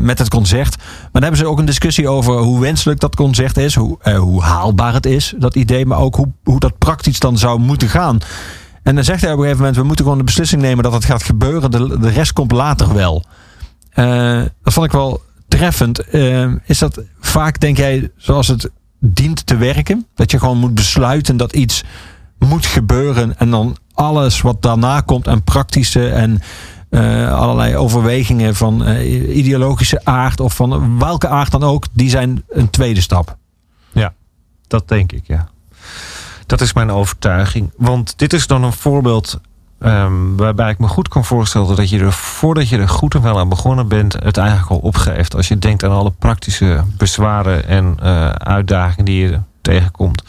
met het concert. Maar dan hebben ze ook een discussie over hoe wenselijk dat concert is. Hoe, hoe haalbaar het is, dat idee. Maar ook hoe, hoe dat praktisch dan zou moeten gaan. En dan zegt hij op een gegeven moment... we moeten gewoon de beslissing nemen dat het gaat gebeuren. De, de rest komt later wel. Eh, dat vond ik wel treffend. Eh, is dat vaak, denk jij, zoals het dient te werken? Dat je gewoon moet besluiten dat iets moet gebeuren en dan alles wat daarna komt aan praktische en eh, allerlei overwegingen van ideologische aard of van welke aard dan ook, die zijn een tweede stap. Dat denk ik, ja. Dat is mijn overtuiging. Want dit is dan een voorbeeld ehm, waarbij ik me goed kan voorstellen dat je er voordat je er goed en wel aan begonnen bent, het eigenlijk al opgeeft. Als je denkt aan alle praktische bezwaren en eh, uitdagingen die je tegenkomt.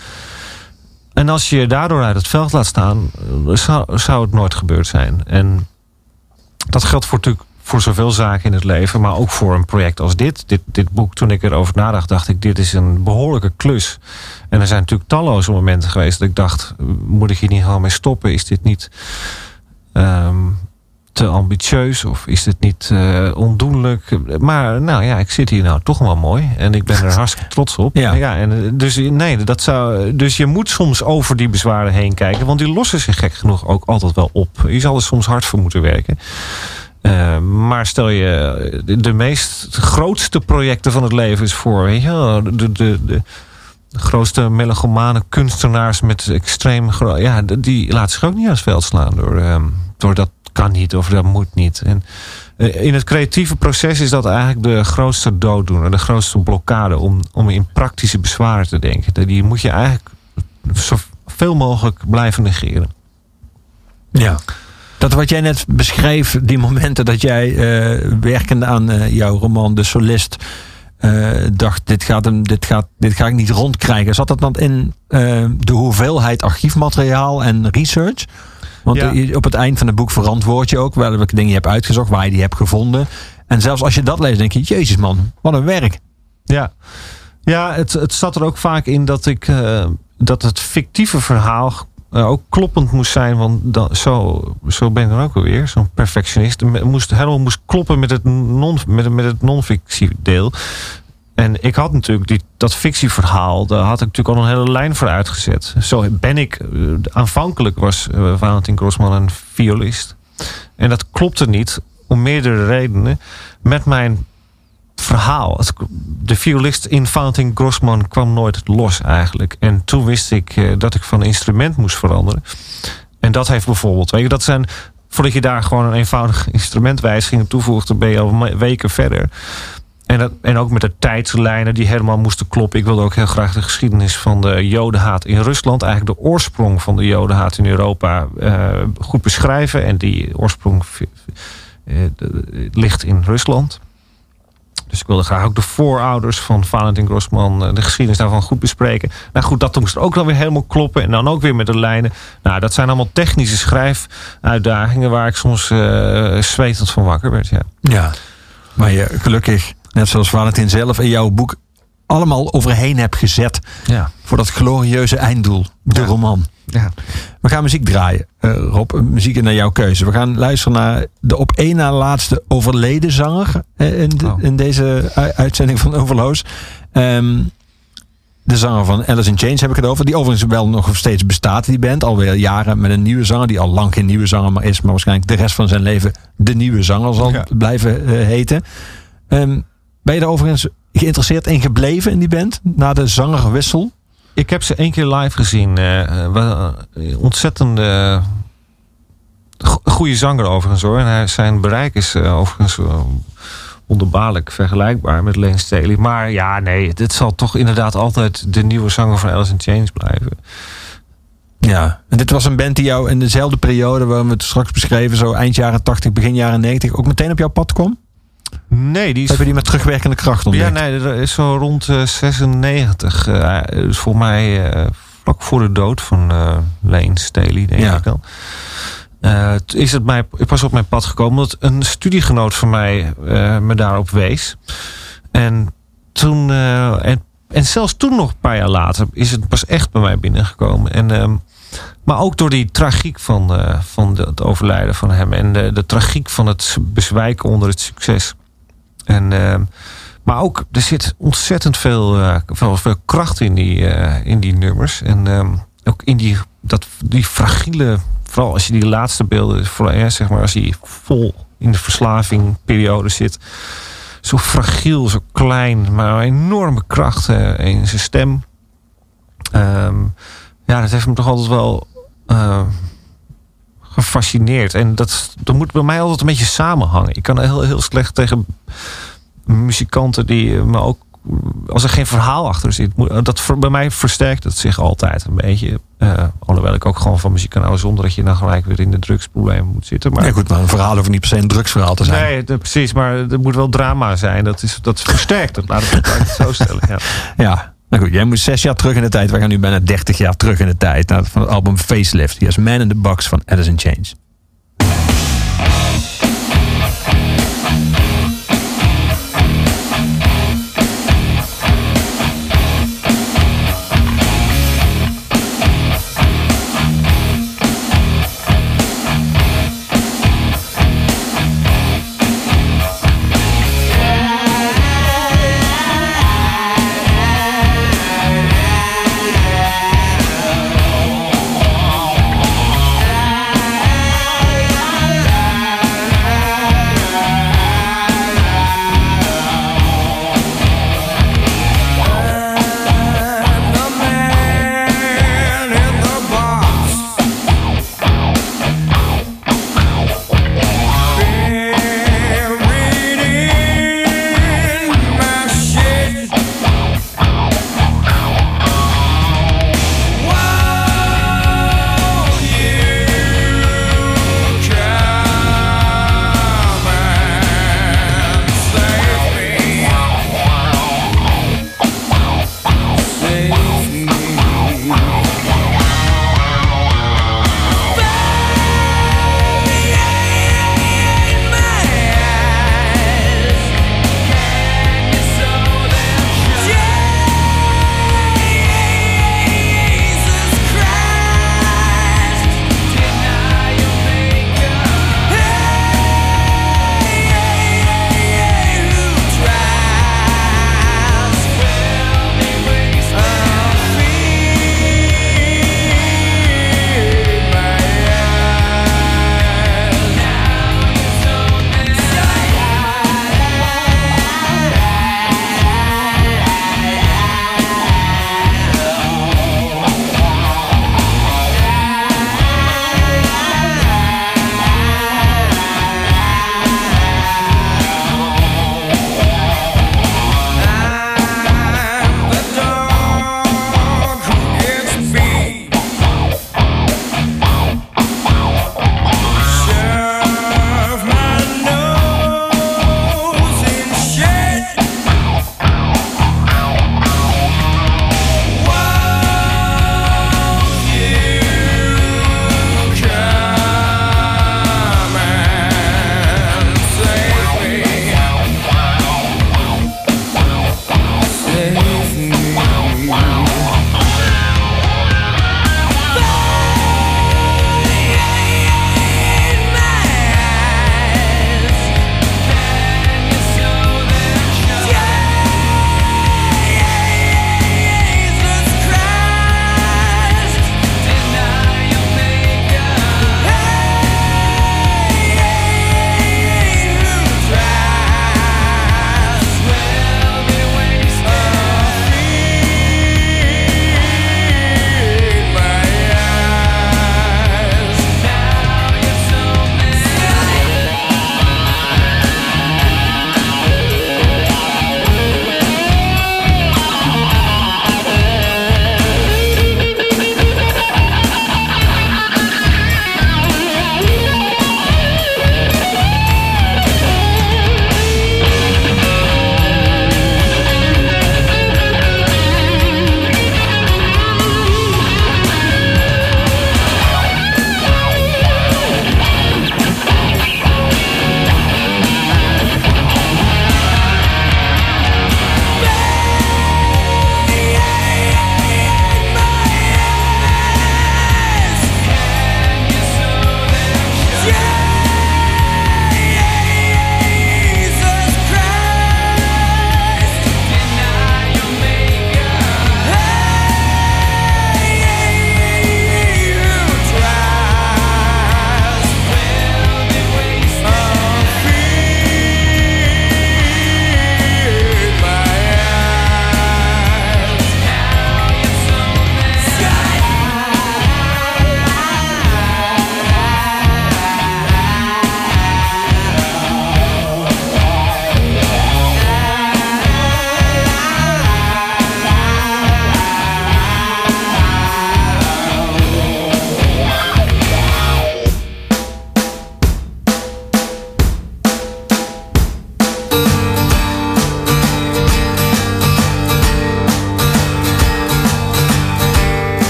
En als je je daardoor uit het veld laat staan, eh, zou, zou het nooit gebeurd zijn. En dat geldt voor, natuurlijk voor zoveel zaken in het leven, maar ook voor een project als dit. dit. Dit boek, toen ik erover nadacht, dacht ik, dit is een behoorlijke klus. En er zijn natuurlijk talloze momenten geweest dat ik dacht, moet ik hier niet gewoon mee stoppen? Is dit niet ehm, te ambitieus of is dit niet eh, ondoenlijk? Maar nou ja, ik zit hier nou toch wel mooi en ik ben er hartstikke trots op. Ja. en, eh, dus, nee, dat zou, dus je moet soms over die bezwaren heen kijken, want die lossen zich gek genoeg ook altijd wel op. Je zal er soms hard voor moeten werken. Eh, maar stel je de, meest grootste projecten van het leven is voor, weet je, de, de, de, grootste melogomane kunstenaars met extreem ja, die laten zich ook niet aan het veld slaan door, ehm, door dat kan niet of dat moet niet. En eh, in het creatieve proces is dat eigenlijk de grootste dooddoener, de grootste blokkade om, om in praktische bezwaren te denken. Die moet je eigenlijk zoveel mogelijk blijven negeren. Ja. Dat wat jij net beschreef, die momenten dat jij eh, werkende aan eh, jouw roman De Solist eh, dacht, dit, gaat hem, dit, gaat, dit ga ik niet rondkrijgen. Zat dat dan in de hoeveelheid archiefmateriaal en research? Want Ja. op het eind van het boek verantwoord je ook welke dingen je hebt uitgezocht, waar je die hebt gevonden. En zelfs als je dat leest, denk je, jezus man, wat een werk. Ja, ja het, het zat er ook vaak in dat ik dat het fictieve verhaal ook kloppend moest zijn. Want zo, zo ben ik dan ook alweer, zo'n perfectionist. Moest helemaal moest kloppen met het non, met, met het non-fictie deel. En ik had natuurlijk die, dat fictieverhaal, daar had ik natuurlijk al een hele lijn voor uitgezet. Zo ben ik, eh, aanvankelijk was eh, Valentin Grossman een violist. En dat klopte niet, om meerdere redenen, met mijn verhaal. De violist in Valentin Grossman kwam nooit los eigenlijk. En toen wist ik eh, dat ik van instrument moest veranderen. En dat heeft bijvoorbeeld, weet je, dat zijn, voordat je daar gewoon een eenvoudige instrumentwijziging toevoegt, dan ben je al weken verder. En, dat, en ook met de tijdslijnen die helemaal moesten kloppen. Ik wilde ook heel graag de geschiedenis van de jodenhaat in Rusland, eigenlijk de oorsprong van de jodenhaat in Europa, eh, goed beschrijven. En die oorsprong eh, ligt in Rusland. Dus ik wilde graag ook de voorouders van Valentin Grossman, eh, de geschiedenis daarvan goed bespreken. Nou goed, dat moest ook dan weer helemaal kloppen. En dan ook weer met de lijnen. Nou, dat zijn allemaal technische schrijfuitdagingen waar ik soms eh zwetend van wakker werd. Ja. Ja. Maar je gelukkig, net zoals Valentin zelf in jouw boek, allemaal overheen hebt gezet Ja. voor dat glorieuze einddoel, de Ja. roman. Ja. We gaan muziek draaien, eh, Rob. Muziek naar jouw keuze. We gaan luisteren naar de op één na laatste overleden zanger eh, in, de- Oh. in deze uitzending van Overloos. Ehm, de zanger van Alice in Chains heb ik het over. Die overigens wel nog steeds bestaat, die band. Alweer jaren met een nieuwe zanger. Die al lang geen nieuwe zanger is. Maar waarschijnlijk de rest van zijn leven de nieuwe zanger zal Ja. blijven eh, heten. Ehm, ben je er overigens geïnteresseerd in gebleven in die band? Na de zangerwissel? Ik heb ze één keer live gezien. wel, ontzettende go- goede zanger overigens hoor. En hij, zijn bereik is overigens wonderbaarlijk vergelijkbaar met Lane Staley. Maar ja, nee, dit zal toch inderdaad altijd de nieuwe zanger van Alice in Chains blijven. Ja, en dit was een band die jou in dezelfde periode waar we het straks beschreven, zo eind jaren 80, begin jaren 90, ook meteen op jouw pad kwam? Nee, die is Heb je die met terugwerkende kracht ontdekt? Ja, nee, dat is zo rond eh, 96. eh, dus voor mij eh, vlak voor de dood van eh Lane Staley, denk Ja. ik dan. Eh, is het mij pas op mijn pad gekomen dat een studiegenoot van mij me daarop wees. En toen, en, en zelfs toen nog een paar jaar later, is het pas echt bij mij binnengekomen. En, ehm, maar ook door die tragiek van, van de- het overlijden van hem en de, de tragiek van het bezwijken onder het succes. En, ehm, maar ook, er zit ontzettend veel, eh, veel, kracht in die, eh, in die nummers. En ehm, ook in die, dat, die fragiele, vooral als je die laatste beelden, vooral, ja, zeg maar, als hij vol in de verslavingperiode zit. Zo fragiel, zo klein, maar enorme kracht eh, in zijn stem. Ehm, ja, dat heeft me toch altijd wel eh, gefascineerd. En dat, dat moet bij mij altijd een beetje samenhangen. Ik kan heel, heel slecht tegen muzikanten die eh, me ook als er geen verhaal achter zit, moet- dat voor, bij mij versterkt het zich altijd een beetje. Eh, alhoewel ik ook gewoon van muziek kan houden zonder dat je dan gelijk weer in de drugsproblemen moet zitten. Maar Ja, goed, maar een verhaal hoeft niet per se een drugsverhaal te zijn. Nee, de- precies, maar er moet wel drama zijn. Dat, is, dat versterkt het, laat ik het, laat ik het zo stellen. Ja. Ja, nou goed, jij moet zes jaar terug in de tijd. We gaan nu bijna 30 jaar terug in de tijd. Naar, van het album Facelift. Is Man in the Box van in Chains.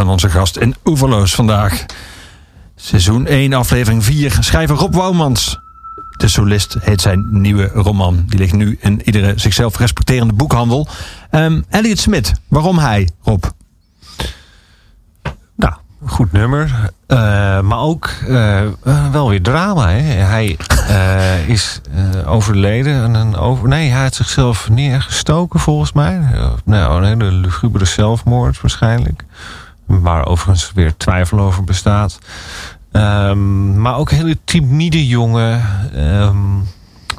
Van onze gast in Oeverloos vandaag. Seizoen 1, aflevering 4. Schrijver Rob Wouwmans. De solist heet zijn nieuwe roman. Die ligt nu in iedere zichzelf respecterende boekhandel. Ehm Elliot Smit. Waarom hij, Rob? Nou, goed nummer. Eh, maar ook eh, eh, wel weer drama. Hè? Hij is overleden. aan Een over... Nee, hij had zichzelf neergestoken volgens mij. Nou, een hele lugubere zelfmoord waarschijnlijk. Waar overigens weer twijfel over bestaat. Ehm, maar ook hele timide jongen. Ehm,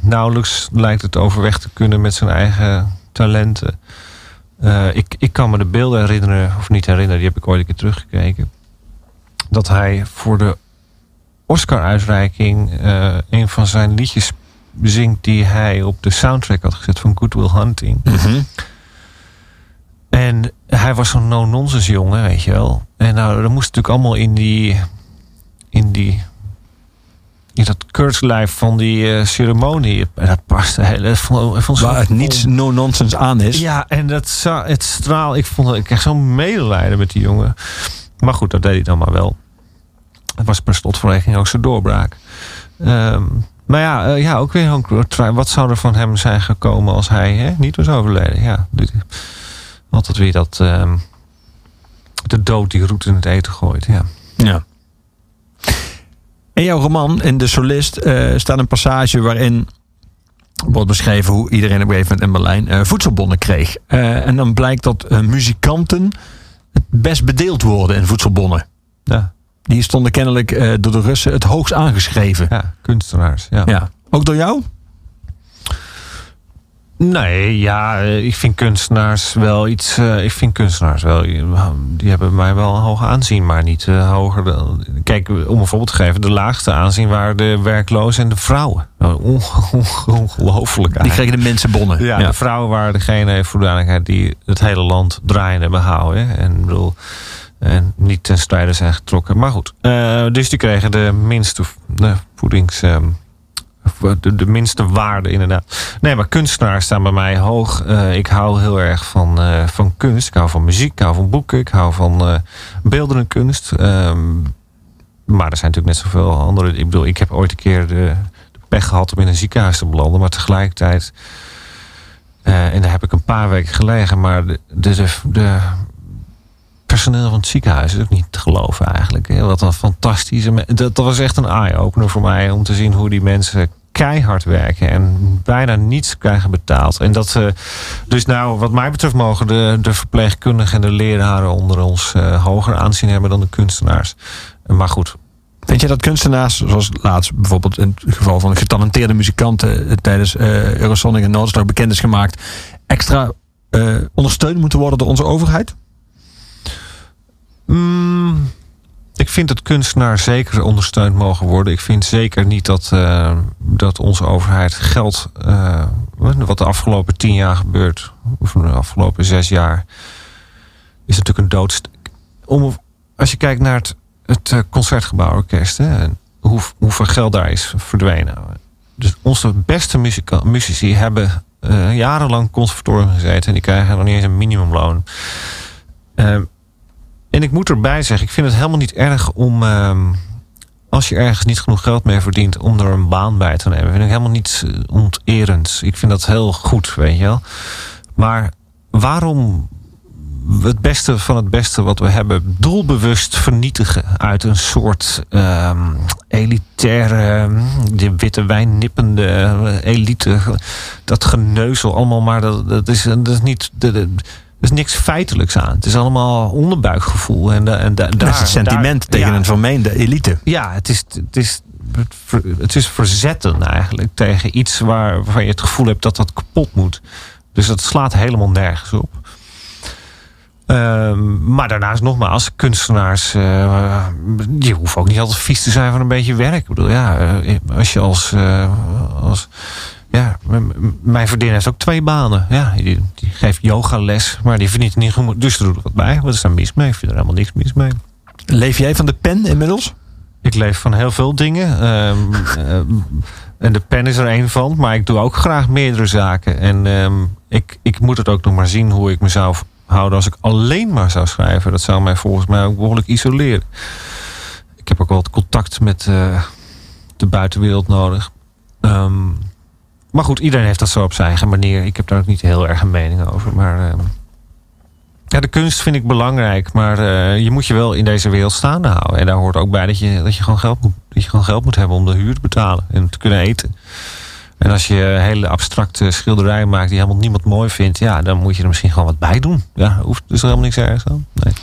nauwelijks lijkt het overweg te kunnen met zijn eigen talenten. Eh, ik, ik kan me de beelden herinneren, of niet herinneren, die heb ik ooit een keer teruggekeken. Dat hij voor de Oscar-uitreiking eh, een van zijn liedjes zingt die hij op de soundtrack had gezet van Good Will Hunting. En hij was zo'n no-nonsense jongen, weet je wel. En nou, dat moest natuurlijk allemaal in die. in die. in dat keurslijf van die eh, ceremonie. En dat paste heel. Dat vond, Waar het niets no-nonsense aan is. ja, en dat het straal. Ik vond ik kreeg zo'n medelijden met die jongen. Maar goed, dat deed hij dan maar wel. Het was per slotverrekening ook zijn doorbraak. Ehm, maar ja, eh, ja, ook weer een Wat zou er van hem zijn gekomen als hij hè, niet was overleden? Ja, altijd weer dat. ehm, de dood die roet in het eten gooit. Ja. Ja. In jouw roman, in De Solist, eh, staat een passage waarin wordt beschreven hoe iedereen op een gegeven moment in Berlijn eh, voedselbonnen kreeg. Eh, en dan blijkt dat muzikanten het best bedeeld worden in voedselbonnen. Ja, Die stonden kennelijk door de Russen het hoogst aangeschreven. ja kunstenaars. Ja. Ja. Ook door jou? Nee, ja, eh, ik vind kunstenaars wel iets. eh, ik vind kunstenaars wel. Die hebben mij wel een hoog aanzien, maar niet eh, hoger. Dan, kijk, om een voorbeeld te geven, de laagste aanzien waren de werklozen en de vrouwen. Onge- onge- ongelooflijk. Die kregen de mensenbonnen. Ja, de vrouwen waren degene, voor de duidelijkheid, die het hele land draaiende hè. En, bedoel, en niet ten strijde zijn getrokken. Maar goed, eh, dus die kregen de minste de voedings... ehm, de, de minste waarde inderdaad. Nee, maar kunstenaars staan bij mij hoog. Eh, ik hou heel erg van, eh, van kunst. Ik hou van muziek, ik hou van boeken. Ik hou van eh beeldende kunst. Ehm, maar er zijn natuurlijk net zoveel andere... Ik bedoel, ik heb ooit een keer de, de pech gehad om in een ziekenhuis te belanden. Maar tegelijkertijd... eh, en daar heb ik een paar weken gelegen. Maar de, de personeel van het ziekenhuis is ook niet te geloven eigenlijk. hè. Wat een fantastische... Dat, dat was echt een eye-opener voor mij. Om te zien hoe die mensen keihard werken. En bijna niets krijgen betaald. En dat... eh, dus nou, wat mij betreft mogen de, de verpleegkundigen en de leraren onder ons eh, hoger aanzien hebben dan de kunstenaars. Maar goed, Vind je dat kunstenaars, zoals laatst bijvoorbeeld in het geval van getalenteerde muzikanten eh, tijdens eh Eurosonic en Noordstar bekend is gemaakt, extra ondersteund moeten worden door onze overheid? Mm, ik vind dat kunstenaars zeker ondersteund mogen worden. Ik vind zeker niet dat, eh, dat onze overheid geld... eh, wat de afgelopen tien jaar gebeurt... of de afgelopen zes jaar... is natuurlijk een doodst... Als je kijkt naar het, het eh, Concertgebouworkest... Hè, en hoe, hoeveel geld daar is verdwenen. Dus onze beste muzika- muzici hebben jarenlang conservatorium gezeten... en die krijgen nog niet eens een minimumloon... Ehm, en ik moet erbij zeggen, ik vind het helemaal niet erg om. ehm, als je ergens niet genoeg geld mee verdient. om er een baan bij te nemen. Vind ik helemaal niet eh, onterend. Ik vind dat heel goed, weet je wel. Maar waarom het beste van het beste wat we hebben. doelbewust vernietigen. uit een soort ehm, elitaire. de witte wijn nippende eh, elite. Dat geneuzel allemaal. Maar dat, is, dat is niet. Is niks feitelijks aan. Het is allemaal onderbuikgevoel. En, en da- daar, dat is het sentiment daar- tegen ja, een vermeende elite. ja, het is, het is, het is verzetten eigenlijk tegen iets waar, waarvan je het gevoel hebt dat dat kapot moet. Dus dat slaat helemaal nergens op. Ehm, maar daarnaast nogmaals, kunstenaars, eh, je hoeft ook niet altijd vies te zijn van een beetje werk. Ik bedoel, ja, eh, als je als, eh, als ja, mijn vriendin heeft ook twee banen. Ja, die, die geeft yogales, maar die verdient er niet goed. Dus er doet er wat bij. Wat is daar mis mee? Ik vind er helemaal niks mis mee. Leef jij van de pen inmiddels? Ik leef van heel veel dingen. Ehm, ehm, en de pen is er één van. Maar ik doe ook graag meerdere zaken. En ehm, ik, ik moet het ook nog maar zien hoe ik mezelf houden als ik alleen maar zou schrijven. Dat zou mij volgens mij ook behoorlijk isoleren. Ik heb ook wel wat contact met eh, de buitenwereld nodig. Ehm, maar goed, iedereen heeft dat zo op zijn eigen manier. Ik heb daar ook niet heel erg een mening over. Maar ehm, ja, de kunst vind ik belangrijk, maar eh, je moet je wel in deze wereld staande houden. En daar hoort ook bij dat je, dat je, gewoon, geld moet, dat je gewoon geld moet hebben om de huur te betalen en te kunnen eten. En als je hele abstracte schilderijen maakt die helemaal niemand mooi vindt, ja, dan moet je er misschien gewoon wat bij doen. Ja, hoeft dus helemaal niks ergens aan. Nee.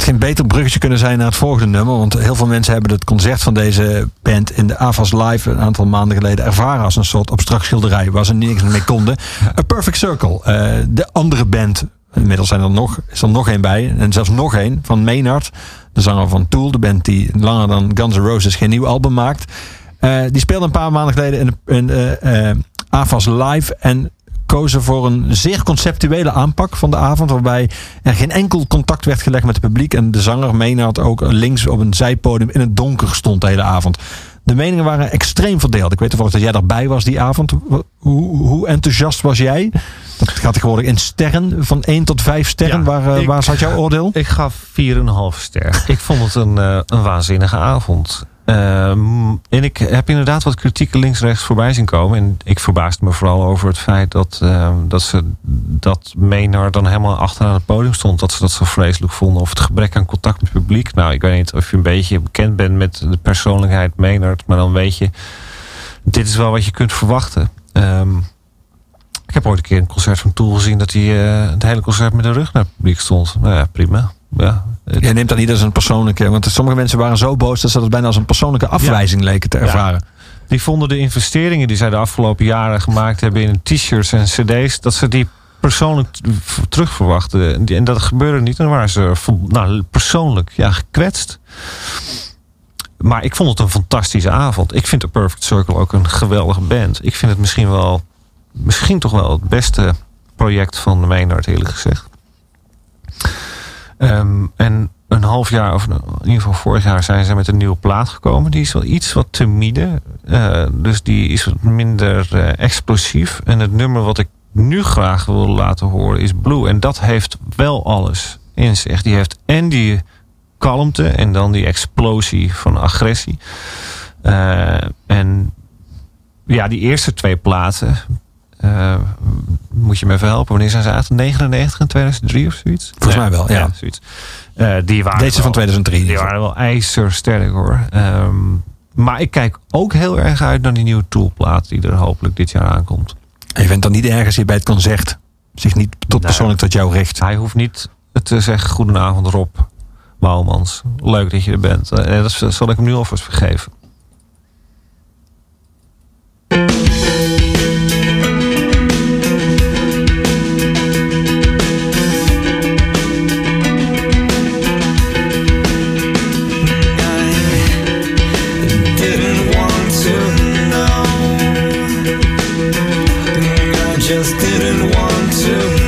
Had geen beter bruggetje kunnen zijn naar het volgende nummer. Want heel veel mensen hebben het concert van deze band in de AFAS Live een aantal maanden geleden ervaren als een soort abstract schilderij waar ze niks mee konden. A Perfect Circle. eh, de andere band, inmiddels zijn er nog, is er nog één bij. En zelfs nog één van Maynard, de zanger van Tool. De band die langer dan Guns N' Roses geen nieuw album maakt. Eh, die speelde een paar maanden geleden in, de, in eh, eh, AFAS Live. En kozen voor een zeer conceptuele aanpak van de avond. Waarbij er geen enkel contact werd gelegd met het publiek. En de zanger Maynard ook links op een zijpodium in het donker stond de hele avond. De meningen waren extreem verdeeld. Ik weet toevallig dat jij daarbij was die avond. Hoe, hoe enthousiast was jij? Dat gaat tegenwoordig in sterren, van 1 tot 5 sterren. Ja, waar, eh, ik- waar zat jouw oordeel? Ik gaf 4,5 ster. ik vond het een, eh, een waanzinnige avond. Ehm, en ik heb inderdaad wat kritieken links-rechts voorbij zien komen. En ik verbaasde me vooral over het feit dat, ehm, dat ze dat Maynard dan helemaal achteraan het podium stond. Dat ze dat zo vreselijk vonden. Of het gebrek aan contact met het publiek. Nou, ik weet niet of je een beetje bekend bent met de persoonlijkheid Maynard. Maar dan weet je, dit is wel wat je kunt verwachten. Ehm, Ik heb ooit een keer een concert van Tool gezien dat hij eh, het hele concert met de rug naar het publiek stond. Nou ja, prima. Ja, het- Jij neemt dat niet als een persoonlijke... Want sommige mensen waren zo boos dat ze dat bijna als een persoonlijke afwijzing leken te ervaren. Die vonden de investeringen die zij de afgelopen jaren gemaakt hebben in t-shirts en cd's, dat ze die persoonlijk terugverwachten. En dat gebeurde niet. En dan waren ze nou, persoonlijk ja, gekwetst. Maar ik vond het een fantastische avond. Ik vind de Perfect Circle ook een geweldige band. Ik vind het misschien wel, misschien toch wel het beste project van de Maynard, eerlijk gezegd. Ehm, en een half jaar, of in ieder geval vorig jaar, zijn ze met een nieuwe plaat gekomen. Die is wel iets wat timide. eh dus die is wat minder eh, explosief. En het nummer wat ik nu graag wil laten horen is Blue. En dat heeft wel alles in zich. Die heeft en die kalmte en dan die explosie van agressie. Eh, en ja, die eerste twee platen. Eh, moet je me even helpen? Wanneer zijn ze uit? 99 en 2003 of zoiets? Volgens mij wel, ja. zoiets. Eh, die waren Deze wel- van 2003. die waren wel ijzersterk hoor. Ehm, maar ik kijk ook heel erg uit naar die nieuwe Toolplaat die er hopelijk dit jaar aankomt. En je bent dan niet ergens hier bij het concert zich niet tot persoonlijk tot jou richt. Hij hoeft niet te zeggen goedenavond Rob Bouwmans. Leuk dat je er bent. Eh, dat zal ik hem nu alvast vergeven. Just didn't want to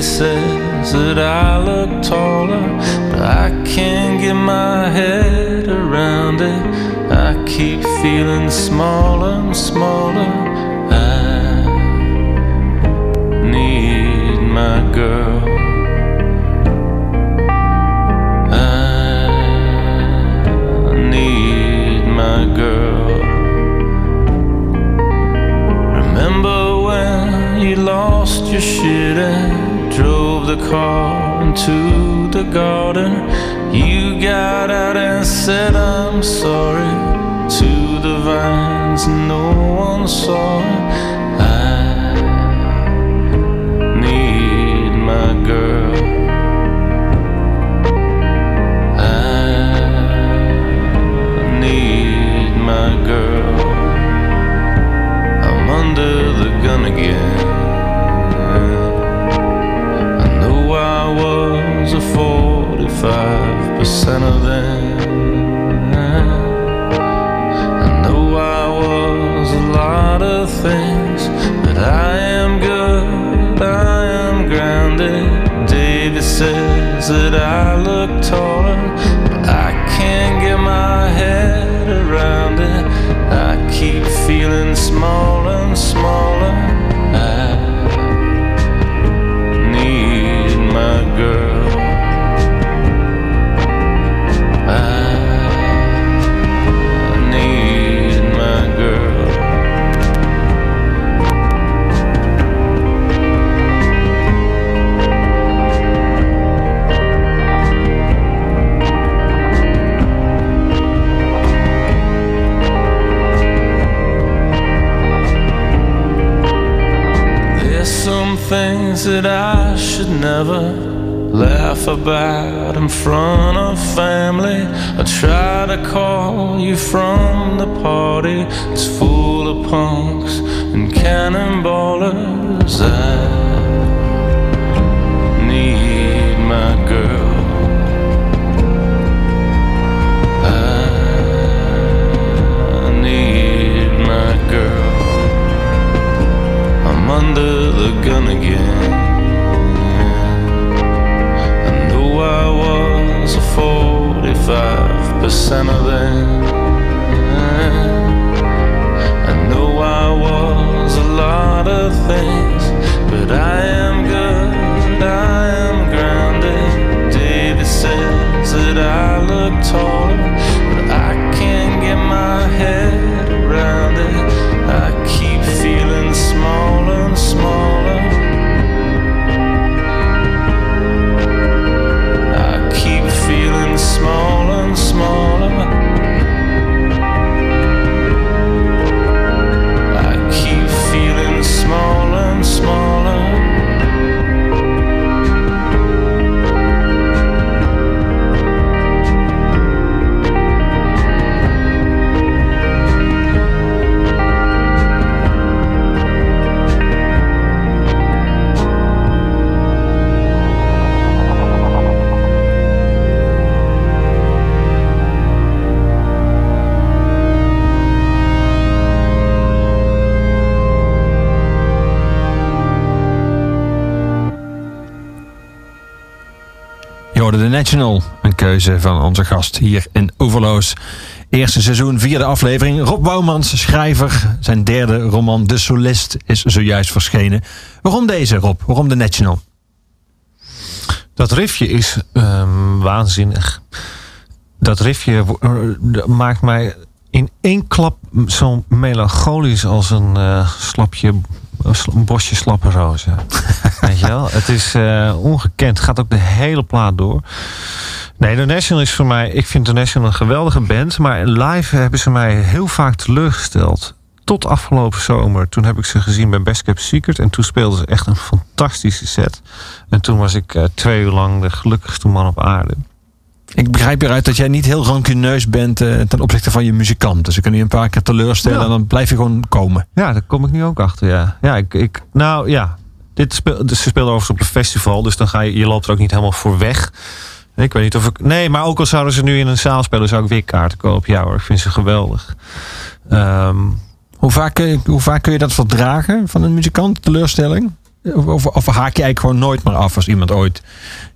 Davy says that I look taller, but I can't get my head around it. I keep feeling smaller and smaller. I need my girl. I need my girl. Remember when you lost your shit and the car into the garden? You got out and said, I'm sorry to the vines, no one saw. I need my girl. I need my girl. I'm under the gun again. 45% of them. Things that I should never laugh about in front of family. I try to call you from the party. It's full of punks and cannonballers. I need my girl. I need my girl. I'm under the gun again. 45% of them. I know I was a lot of things, but I am good, I am grounded. David says that I look taller, but I can't get my head Mọi de National, een keuze van onze gast hier in Overloos. Eerste seizoen, vierde aflevering. Rob Bouwmans, schrijver. Zijn derde roman De Solist is zojuist verschenen. Waarom deze, Rob? Waarom de National? Dat riffje is ehm, waanzinnig. Dat riffje eh, maakt mij in één klap zo melancholisch als een eh, slapje, een bosje slappe rozen. Weet je wel? Het is eh, ongekend. Gaat ook de hele plaat door. Nee, The National is voor mij... Ik vind The National een geweldige band. Maar live hebben ze mij heel vaak teleurgesteld. Tot afgelopen zomer. Toen heb ik ze gezien bij Best Kept Secret. En toen speelden ze echt een fantastische set. En toen was ik eh, twee uur lang de gelukkigste man op aarde. Ik begrijp hieruit dat jij niet heel rancuneus bent eh, ten opzichte van je muzikant. Dus ze kunnen je een paar keer teleurstellen Ja. en dan blijf je gewoon komen. Ja, daar kom ik nu ook achter. Ja, ja ik, ik, nou ja. Dit speel, dus ze speelden overigens op een festival. Dus dan ga je, je loopt er ook niet helemaal voor weg. Ik weet niet of ik. Nee, maar ook al zouden ze nu in een zaal spelen, zou ik weer kaarten kopen. Ja hoor, ik vind ze geweldig. Ehm, Hoe vaak, kun je- hoe vaak kun je dat verdragen van een muzikant, teleurstelling? Of, of, of haak je eigenlijk gewoon nooit meer af als iemand ooit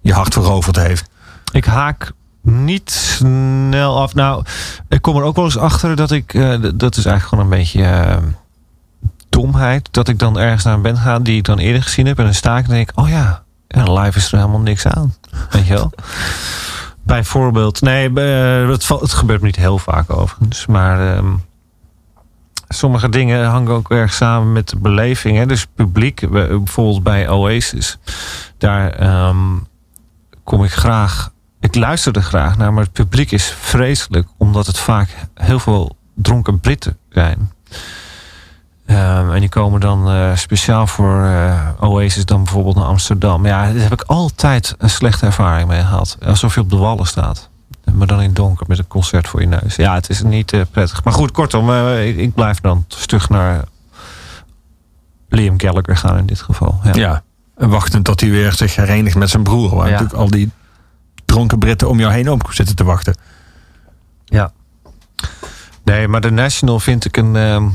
je hart veroverd heeft? Ik haak niet snel af. Nou, ik kom er ook wel eens achter dat ik... eh, dat is eigenlijk gewoon een beetje eh, domheid. Dat ik dan ergens naar een band ga die ik dan eerder gezien heb. En dan sta ik en denk ik, oh ja, ja live is er helemaal niks aan. Weet je wel? Bijvoorbeeld, nee, eh, het, het gebeurt me niet heel vaak overigens. Maar ehm, sommige dingen hangen ook erg samen met de beleving. Hè? Dus publiek, bijvoorbeeld bij Oasis. Daar ehm, kom ik graag. Ik luister er graag naar, maar het publiek is vreselijk, omdat het vaak heel veel dronken Britten zijn. Ehm, en die komen dan eh, speciaal voor eh, Oasis dan bijvoorbeeld naar Amsterdam. Ja, daar heb ik altijd een slechte ervaring mee gehad. Alsof je op de wallen staat. Maar dan in het donker met een concert voor je neus. Ja, het is niet eh, prettig. Maar goed, kortom, ik, ik blijf dan stug naar Liam Gallagher gaan in dit geval. Ja. Ja. En wachten tot hij weer zich herenigt met zijn broer. Waar Ja. natuurlijk al die dronken Britten om jou heen op zitten te wachten. Ja. Nee, maar de National vind ik een ehm,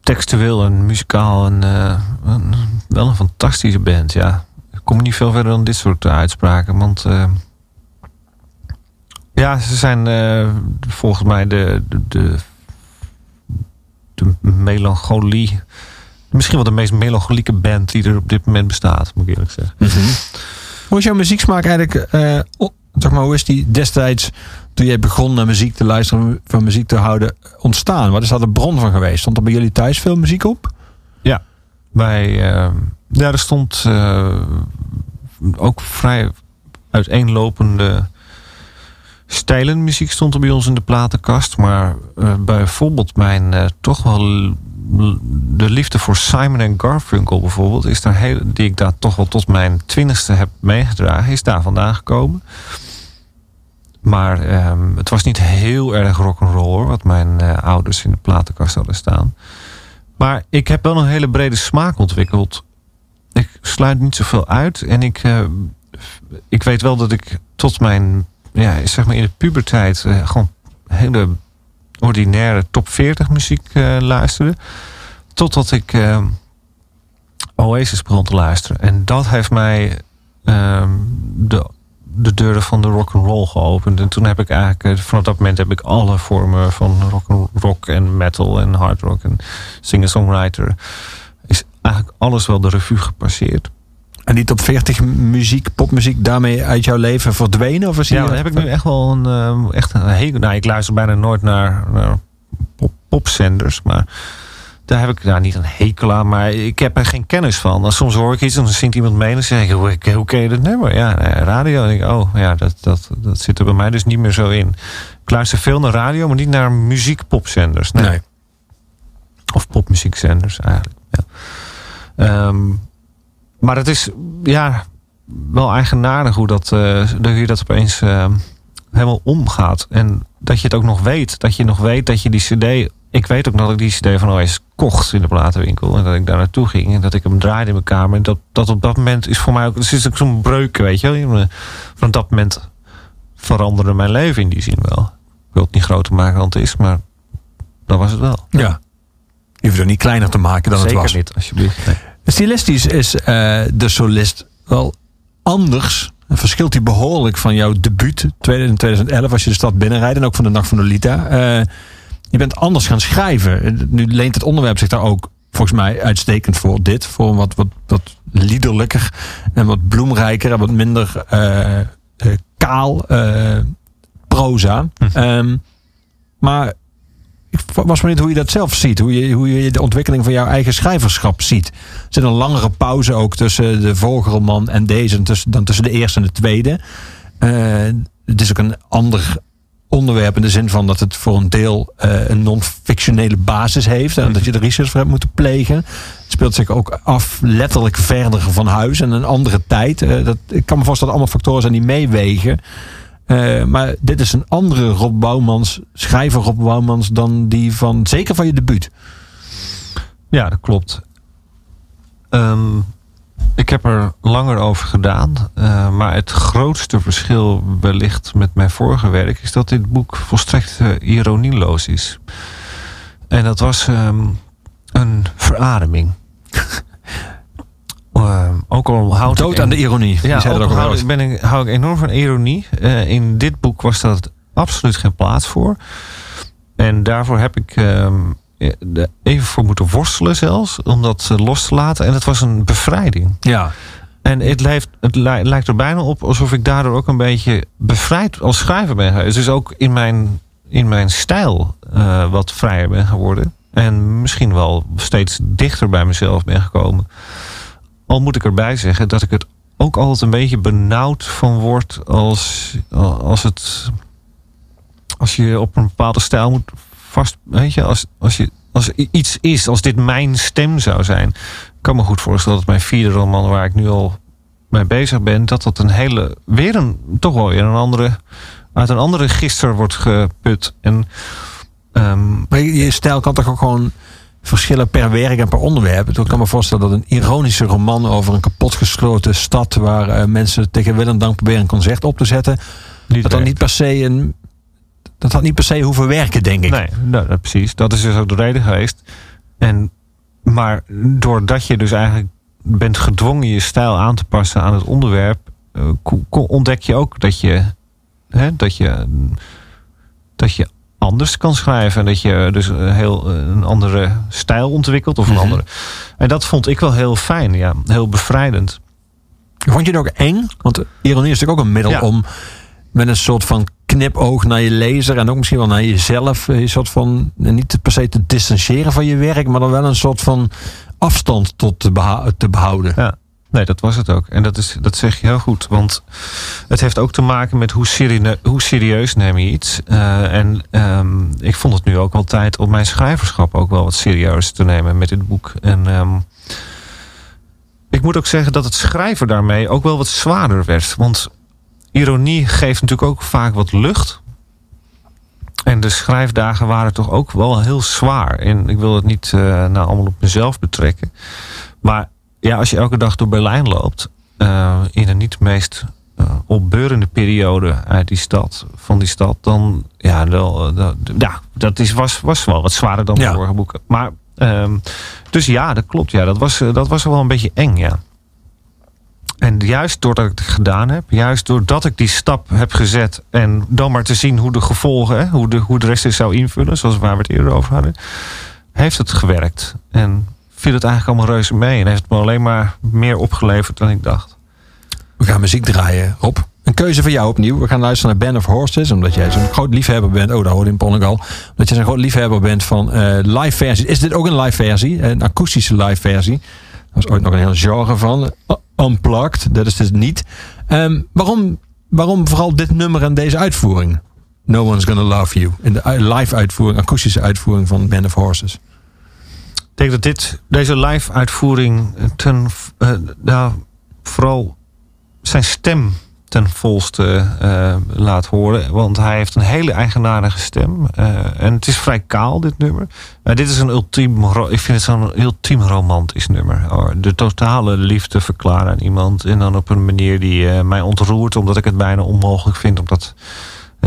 textueel en muzikaal een, eh, een- wel een fantastische band. Ja, ik kom niet veel verder dan dit soort eh, uitspraken, want eh, ja, ze zijn eh, volgens mij de, de, de, de melancholie, misschien wel de meest melancholieke band die er op dit moment bestaat, moet ik eerlijk zeggen. Hoe is jouw muzieksmaak eigenlijk? o- zeg maar, hoe is die destijds, toen jij begon naar muziek te luisteren, van muziek te houden, ontstaan? Wat is daar de bron van geweest? Stond er bij jullie thuis veel muziek op? Bij, eh, ja, er stond eh, ook vrij uiteenlopende stijlen muziek stond er bij ons in de platenkast. Maar eh, bijvoorbeeld mijn toch wel de liefde voor Simon en Garfunkel bijvoorbeeld, is daar heel, die ik daar toch wel tot mijn twintigste heb meegedragen, is daar vandaan gekomen. Maar ehm, het was niet heel erg rock'n'roll hoor, wat mijn eh, ouders in de platenkast hadden staan. Maar ik heb wel een hele brede smaak ontwikkeld. Ik sluit niet zoveel uit. En ik, eh, ik weet wel dat ik tot mijn, ja, zeg maar in de puberteit eh, gewoon hele ordinaire top 40 muziek eh, luisterde. Totdat ik eh, Oasis begon te luisteren. En dat heeft mij ehm, de, de deuren van de rock and roll geopend. En toen heb ik eigenlijk, eh, vanaf dat moment heb ik alle vormen van rock, rock en metal en hard rock en singer-songwriter. Is eigenlijk alles wel de revue gepasseerd. En die top 40 muziek, popmuziek, daarmee uit jouw leven verdwenen? Of is Ja, dan heb ik nu echt wel een, eh, echt een hekel. Nou, ik luister bijna nooit naar, naar pop, popzenders, maar daar heb ik nou, niet een hekel aan, maar ik heb er geen kennis van. Dan soms hoor ik iets en dan zingt iemand mee en dan zeg ik, hoe, hoe ken je dat nummer? Ja, eh, radio. En ik, oh, ja, dat, dat, dat zit er bij mij dus niet meer zo in. Ik luister veel naar radio, maar niet naar muziekpopzenders. Nee. Nee. Of popmuziekzenders eigenlijk. Ja. Ehm, maar het is ja, wel eigenaardig hoe dat, dat je dat opeens ehm, helemaal omgaat. En dat je het ook nog weet. Dat je nog weet dat je die cd... Ik weet ook nog dat ik die cd van OS kocht in de platenwinkel. En dat ik daar naartoe ging. En dat ik hem draaide in mijn kamer. En dat, dat op dat moment is voor mij ook... Het is ook zo'n breuk, weet je wel. Van dat moment veranderde mijn leven in die zin wel. Ik wil het niet groter maken dan het is. Maar dat was het wel. Ja. Je hoeft het niet kleiner te maken dan Zeker het was. niet, alsjeblieft. Nee. Stilistisch is eh, de solist wel anders. En verschilt hij behoorlijk van jouw debuut 2011 als je de stad binnenrijdt. En ook van de Nacht van Lolita. Eh je bent anders gaan schrijven. Nu leent het onderwerp zich daar ook volgens mij uitstekend voor. Dit, voor een wat, wat, wat liederlijker en wat bloemrijker en wat minder eh, kaal proza. Ehm, maar ik was benieuwd hoe je dat zelf ziet. Hoe je, hoe je de ontwikkeling van jouw eigen schrijverschap ziet. Er zit een langere pauze ook tussen de Vogelman en deze. en tussen- Dan tussen de eerste en de tweede. Eh, het is ook een ander onderwerp in de zin van dat het voor een deel eh, een non-fictionele basis heeft. En dat je de research voor hebt moeten plegen. Het speelt zich ook af letterlijk verder van huis en een andere tijd. Eh, dat, ik kan me voorstellen dat allemaal factoren zijn die meewegen. Eh, maar dit is een andere Rob Bouwmans, schrijver Rob Bouwmans, dan die van, zeker van je debuut. Ja, dat klopt. Ehm, ik heb er langer over gedaan. eh, maar het grootste verschil wellicht met mijn vorige werk... is dat dit boek volstrekt eh, ironieloos is. En dat was ehm, een verademing. ook al houd ik Dood aan de ironie. Ja, ook ook hou, eens. ben ik, hou ik enorm van ironie. Eh, in dit boek was dat absoluut geen plaats voor. En daarvoor heb ik ehm, er even voor moeten worstelen zelfs. Om dat eh, los te laten. En het was een bevrijding. Ja. En het, lijkt, het li- lijkt er bijna op alsof ik daardoor ook een beetje bevrijd als schrijver ben geweest. Dus ook in mijn, in mijn stijl eh, wat vrijer ben geworden. En misschien wel steeds dichter bij mezelf ben gekomen. Al moet ik erbij zeggen dat ik het ook altijd een beetje benauwd van word als, als het. Als je op een bepaalde stijl moet vast. Weet je, als, als, je, als iets is, als dit mijn stem zou zijn. Kan me goed voorstellen dat mijn vierde roman, waar ik nu al mee bezig ben, dat dat een hele. weer een. toch wel weer een andere. uit een andere register wordt geput. En. ehm, je, je stijl kan toch ook gewoon verschillen per werk en per onderwerp. Ik kan me voorstellen dat een ironische roman over een kapotgesloten stad... waar eh, mensen tegen wil en dank proberen een concert op te zetten... niet dat dan niet per se een... Dat had niet per se hoeven werken, denk ik. Nee, nou, dat, precies. Dat is dus ook de reden geweest. En, maar doordat je dus eigenlijk bent gedwongen je stijl aan te passen aan het onderwerp, eh, ontdek je ook dat je, hè, dat je, dat je anders kan schrijven. En dat je dus een heel eh, een andere stijl ontwikkelt. Of een Mhm. andere. En dat vond ik wel heel fijn, ja. Heel bevrijdend. Vond je het ook eng? Want ironie is natuurlijk ook een middel Ja. om met een soort van knipoog naar je lezer en ook misschien wel naar jezelf, eh, een soort van eh, niet per se te distancieren van je werk, maar dan wel een soort van afstand tot te behouden. Ja. Nee, dat was het ook. En dat, is, dat zeg je heel goed. Want het heeft ook te maken met hoe, serie, hoe serieus neem je iets. Eh, en ehm, ik vond het nu ook wel tijd om mijn schrijverschap ook wel wat serieus te nemen met dit boek. En ehm, ik moet ook zeggen dat het schrijven daarmee ook wel wat zwaarder werd. Want ironie geeft natuurlijk ook vaak wat lucht. En de schrijfdagen waren toch ook wel heel zwaar. En ik wil het niet eh, nou allemaal op mezelf betrekken. Maar ja, als je elke dag door Berlijn loopt, eh, in een niet meest eh, opbeurende periode uit die stad, van die stad, dan ja, wel, eh, dat, ja dat is, was, was wel wat zwaarder dan Ja. de vorige boeken. Maar ehm, dus ja, dat klopt. Ja, dat was, dat was wel een beetje eng, ja. En juist doordat ik het gedaan heb, juist doordat ik die stap heb gezet en dan maar te zien hoe de gevolgen, hoe, de, hoe de rest is zou invullen, zoals waar we het eerder over hadden, heeft het gewerkt. En viel het eigenlijk allemaal reuze mee. En heeft het me alleen maar meer opgeleverd dan ik dacht. We gaan muziek draaien, Rob. Een keuze voor jou opnieuw. We gaan luisteren naar Band of Horses, omdat jij zo'n groot liefhebber bent. Oh, daar hoorde in Ponnek al. Omdat je zo'n groot liefhebber bent van eh, live versie. Is dit ook een live versie? Een akoestische live versie. Daar was ooit nog een heel genre van. Uh, Unplugged, dat is dus niet. Ehm, waarom, waarom vooral dit nummer en deze uitvoering? No One's Gonna Love You. In de live uitvoering, akoestische uitvoering van Band of Horses. Ik denk dat dit, deze live uitvoering ten, eh, nou, vooral zijn stem ten volste eh, laat horen. Want hij heeft een hele eigenaardige stem. Eh, en het is vrij kaal, dit nummer. Maar dit is een ultiem, ik vind het zo'n ultiem romantisch nummer. Oh, De totale liefde verklaren aan iemand. En dan op een manier die eh, mij ontroert. Omdat ik het bijna onmogelijk vind om dat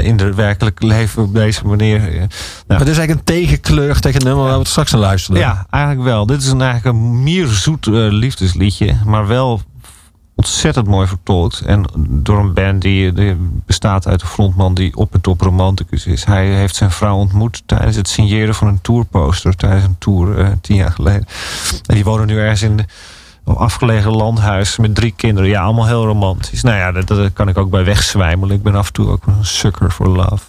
in het werkelijke leven op deze manier... eh, nou, Maar het is eigenlijk een tegenkleur tegen het nummer waar we straks aan luisteren. ja, eigenlijk wel. Dit is een, eigenlijk een mierzoet eh, liefdesliedje. Maar wel ontzettend mooi vertolkt. En door een band die, die bestaat uit een frontman die op en top romanticus is. Hij heeft zijn vrouw ontmoet tijdens het signeren van een tourposter. Tijdens een tour eh, tien jaar geleden. En die wonen nu ergens in een afgelegen landhuis met drie kinderen. Ja, allemaal heel romantisch. Nou ja, dat kan ik ook bij wegzwijmelen. Ik ben af en toe ook een sucker for love.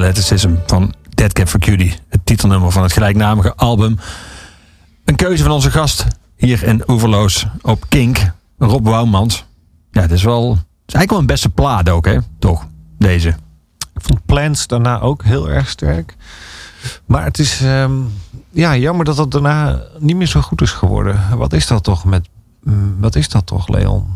Transatlanticism van Dead Cat for Cutie. Het titelnummer van het gelijknamige album. Een keuze van onze gast hier in Oeverloos op Kink. Rob Woumans. Ja, het is wel... Is eigenlijk wel een beste plaat ook, hè? Toch? Deze. Ik vond Plants daarna ook heel erg sterk. Maar het is ehm, ja, jammer dat het daarna niet meer zo goed is geworden. Wat is dat toch met... mm, Wat is dat toch, Leon?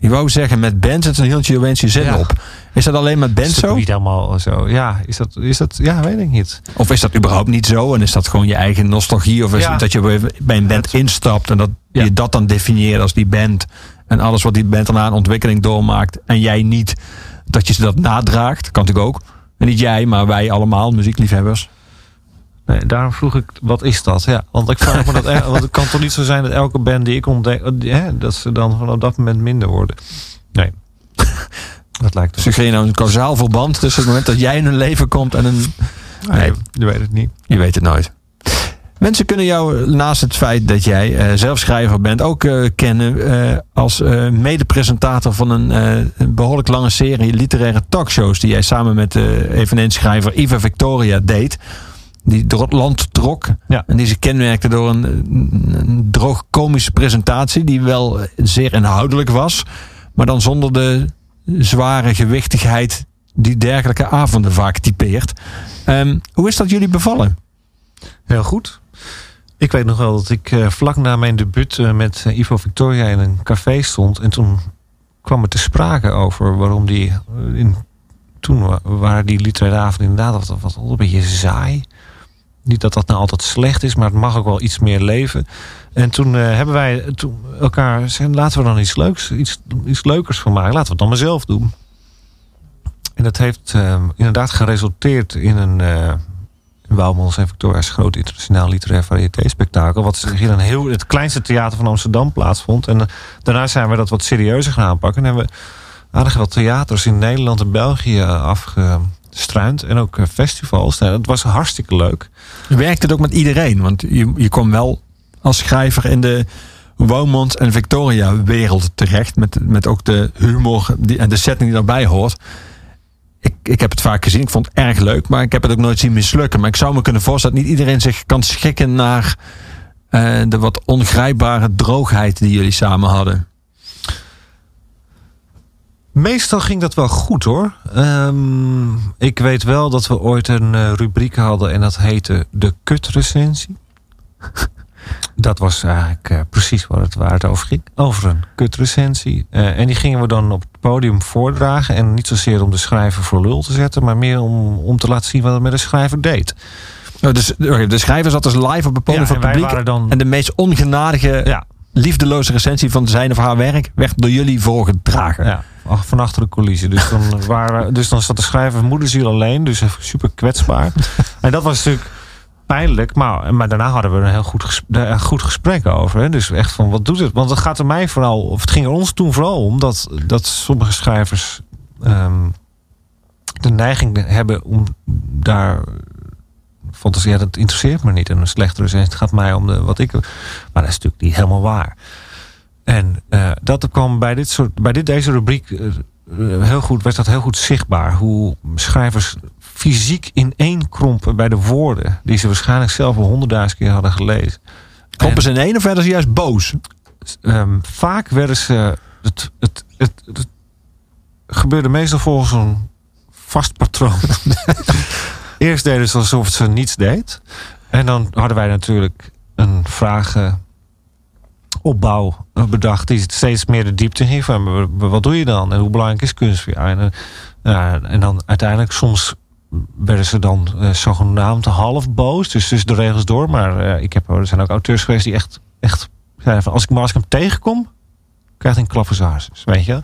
Je wou zeggen, met bands het een hield je opeens je zin Ja. op. Is dat alleen met bands is dat zo? niet helemaal zo? Ja, is dat, is dat... Ja, weet ik niet. Of is dat überhaupt niet zo? En is dat gewoon je eigen nostalgie? Of is Ja. het dat je bij- bij een band instapt en dat Ja. je dat dan definieert als die band? En alles wat die band daarna een ontwikkeling doormaakt. En jij niet, dat je ze dat nadraagt. Kan natuurlijk ook. En niet jij, maar wij allemaal, muziekliefhebbers. Nee, daarom vroeg ik, wat is dat? Ja, want ik vraag me dat... echt- Want het kan toch niet zo zijn dat elke band die ik ontdek... eh, Hè, dat ze dan vanaf dat moment minder worden? Nee. Dat lijkt Dus er je nou een kausaal verband tussen het moment dat jij in hun leven komt en een... Nee, je weet het niet. Je weet het nooit. Mensen kunnen jou naast het feit dat jij eh, zelf schrijver bent ook eh, kennen eh, als eh mede-presentator van een, eh, een behoorlijk lange serie literaire talkshows die jij samen met eh eveneens schrijver Iva Victoria deed. Die door het land trok Ja. en die zich kenmerkte door een, droog komische presentatie die wel zeer inhoudelijk was, maar dan zonder de zware gewichtigheid die dergelijke avonden vaak typeert. Ehm, hoe is dat jullie bevallen? Heel goed. Ik weet nog wel dat ik eh, vlak na mijn debuut eh, met eh, Ivo Victoria in een café stond. En toen kwam het te sprake over waarom die... in, toen wa- waren die literaire avonden inderdaad wat, wat, wat een beetje saai. Niet dat dat nou altijd slecht is, maar het mag ook wel iets meer leven. En toen eh, hebben wij toen elkaar gezegd, laten we dan iets leuks, iets, iets leukers van maken. Laten we het dan maar zelf doen. En dat heeft eh, inderdaad geresulteerd in een... eh Wouwmans en Victoria's groot internationaal literair variété-spektakel. Wat zich in een heel, het kleinste theater van Amsterdam plaatsvond. En eh, daarna zijn we dat wat serieuzer gaan aanpakken. En hebben we aardig wat theaters in Nederland en België afgestruind. En ook eh, festivals. Nou, dat was hartstikke leuk. Werkt het ook met iedereen? Want je, je kwam wel als schrijver in de Womans en Victoria wereld terecht. Met, met ook de humor die, en de setting die daarbij hoort. Ik, ik heb het vaak gezien. Ik vond het erg leuk. Maar ik heb het ook nooit zien mislukken. Maar ik zou me kunnen voorstellen dat niet iedereen zich kan schikken naar eh, de wat ongrijpbare droogheid die jullie samen hadden. Meestal ging dat wel goed hoor. Ehm, ik weet wel dat we ooit een eh, rubriek hadden en dat heette de kutrecensie. Dat was eigenlijk eh, precies waar het, waar het over ging. Over een kutrecensie. Eh, en die gingen we dan op het podium voordragen. En niet zozeer om de schrijver voor lul te zetten, maar meer om, om te laten zien wat het met de schrijver deed. Oh, dus de schrijver zat dus live op het podium Ja, voor het publiek. dan- En de meest ongenadige, Ja, liefdeloze recensie van zijn of haar werk werd door jullie voorgedragen. ja ach, van achter de coulissen. Dus dan, waren, dus dan zat de schrijver moederziel alleen. Dus super kwetsbaar. en dat was natuurlijk pijnlijk. Maar, maar daarna hadden we een heel goed, ges- daar een goed gesprek over. Hè? Dus echt van, wat doet het? Want het gaat er mij vooral... Of het ging er ons toen vooral om... dat, dat sommige schrijvers... ehm, de neiging hebben om daar zeggen... ja, dat interesseert me niet. En een slechtere recensie. Het gaat mij om de, wat ik... Maar dat is natuurlijk niet helemaal waar. En eh, dat kwam bij dit soort, bij dit, deze rubriek eh, eh, heel goed, werd dat heel goed zichtbaar. Hoe schrijvers fysiek ineenkrompen bij de woorden die ze waarschijnlijk zelf al honderdduizend keer hadden gelezen. Kloppen ze in één of werden ze juist boos? Ehm, vaak werden ze. Het, het, het, het gebeurde meestal volgens een vast patroon. Eerst deden ze alsof ze niets deed. En dan hadden wij natuurlijk een vragenopbouw bedacht die steeds meer de diepte ging. Van, wat doe je dan? En hoe belangrijk is kunst voor? En, eh, en dan uiteindelijk soms werden ze dan eh, zogenaamd half boos. Dus tussen de regels door. Maar eh, ik heb, er zijn ook auteurs geweest die echt, echt van... Als ik, maar hem tegenkom, krijgt hij een klap voor zijn Weet je?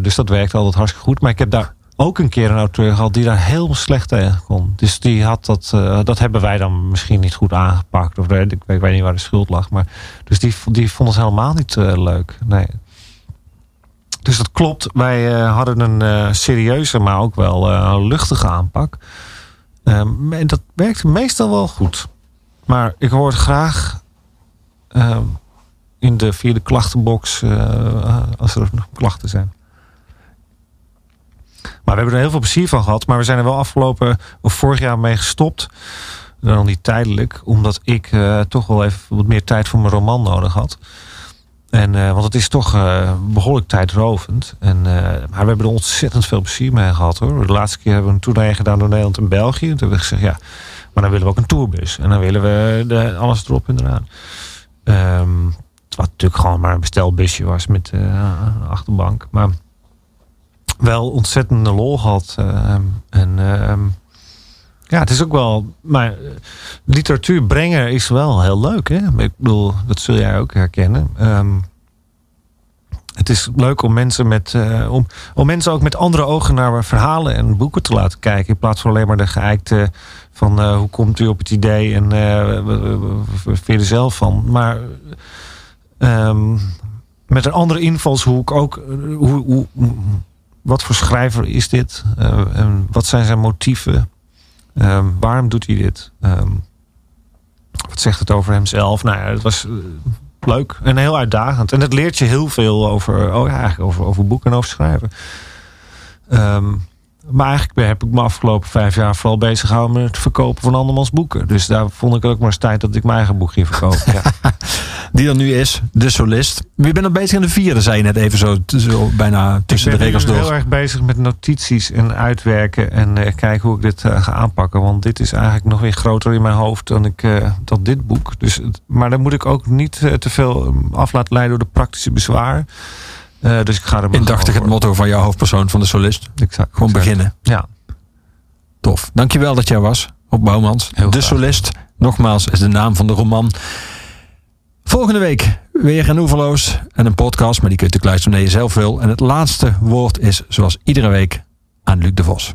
Dus dat werkt altijd hartstikke goed. Maar ik heb daar ook een keer een auteur gehad die daar heel slecht tegen kon. Dus die had dat, eh, dat hebben wij dan misschien niet goed aangepakt. Of ik weet, ik weet niet waar de schuld lag. Maar, dus die, die vond het helemaal niet eh, leuk. Nee. Dus dat klopt. Wij eh, hadden een serieuze, maar ook wel luchtige aanpak. Ehm, en dat werkte meestal wel goed. Maar ik hoor het graag ehm, in de, via de klachtenbox als er nog klachten zijn. Maar we hebben er heel veel plezier van gehad. Maar we zijn er wel afgelopen of vorig jaar mee gestopt. Dan niet tijdelijk, omdat ik eh, toch wel even wat meer tijd voor mijn roman nodig had. En, eh, want het is toch eh, behoorlijk tijdrovend. En, maar we hebben er ontzettend veel plezier mee gehad hoor. De laatste keer hebben we een tournee gedaan door Nederland en België. En toen hebben we gezegd, ja, maar dan willen we ook een tourbus. En dan willen we de, alles erop en eraan. Ehm wat natuurlijk gewoon maar een bestelbusje was met achterbank. Maar wel ontzettende lol gehad. ehm, en ehm, ja, het is ook wel. Maar eh, literatuur brengen is wel heel leuk. Hè? Ik bedoel, dat zul jij ook herkennen. Ehm, het is leuk om mensen, met, eh, om, om mensen ook met andere ogen naar verhalen en boeken te laten kijken. In plaats van alleen maar de geëikte van eh, hoe komt u op het idee en eh, wat vind je er zelf van. Maar met een andere invalshoek ook. eh, hoe, hoe, wat voor schrijver is dit? Eh, en wat zijn zijn motieven? Ehm, waarom doet hij dit? Ehm, wat zegt het over hemzelf? Nou ja, het was eh, leuk en heel uitdagend. En het leert je heel veel over, oh eigenlijk over, over boeken en over schrijven. Ehm, maar eigenlijk heb ik me afgelopen vijf jaar vooral bezig gehouden met het verkopen van andermans boeken. Dus daar vond ik ook maar eens tijd dat ik mijn eigen boek ging verkopen. Ja. Die er nu is, de solist. Je bent nog bezig aan de vierde, zei je net even zo, zo bijna tussen de ik ben regels door. heel erg bezig met notities en uitwerken en eh, kijken hoe ik dit eh, ga aanpakken. Want dit is eigenlijk nog weer groter in mijn hoofd dan, ik, dan dit boek. Dus, maar dan moet ik ook niet te veel um, af laten leiden door de praktische bezwaar. Eh, dus ik ga er Indachtig het motto van jouw hoofdpersoon van de solist. Exact, Gewoon exact. beginnen. Ja, Tof. Dankjewel dat jij was op Bouwmans. Heel de graag. solist. Nogmaals is de naam van de roman. Volgende week weer een oeverloos en een podcast. Maar die kun je natuurlijk luisteren wanneer je zelf wil. En het laatste woord is zoals iedere week aan Luc de Vos.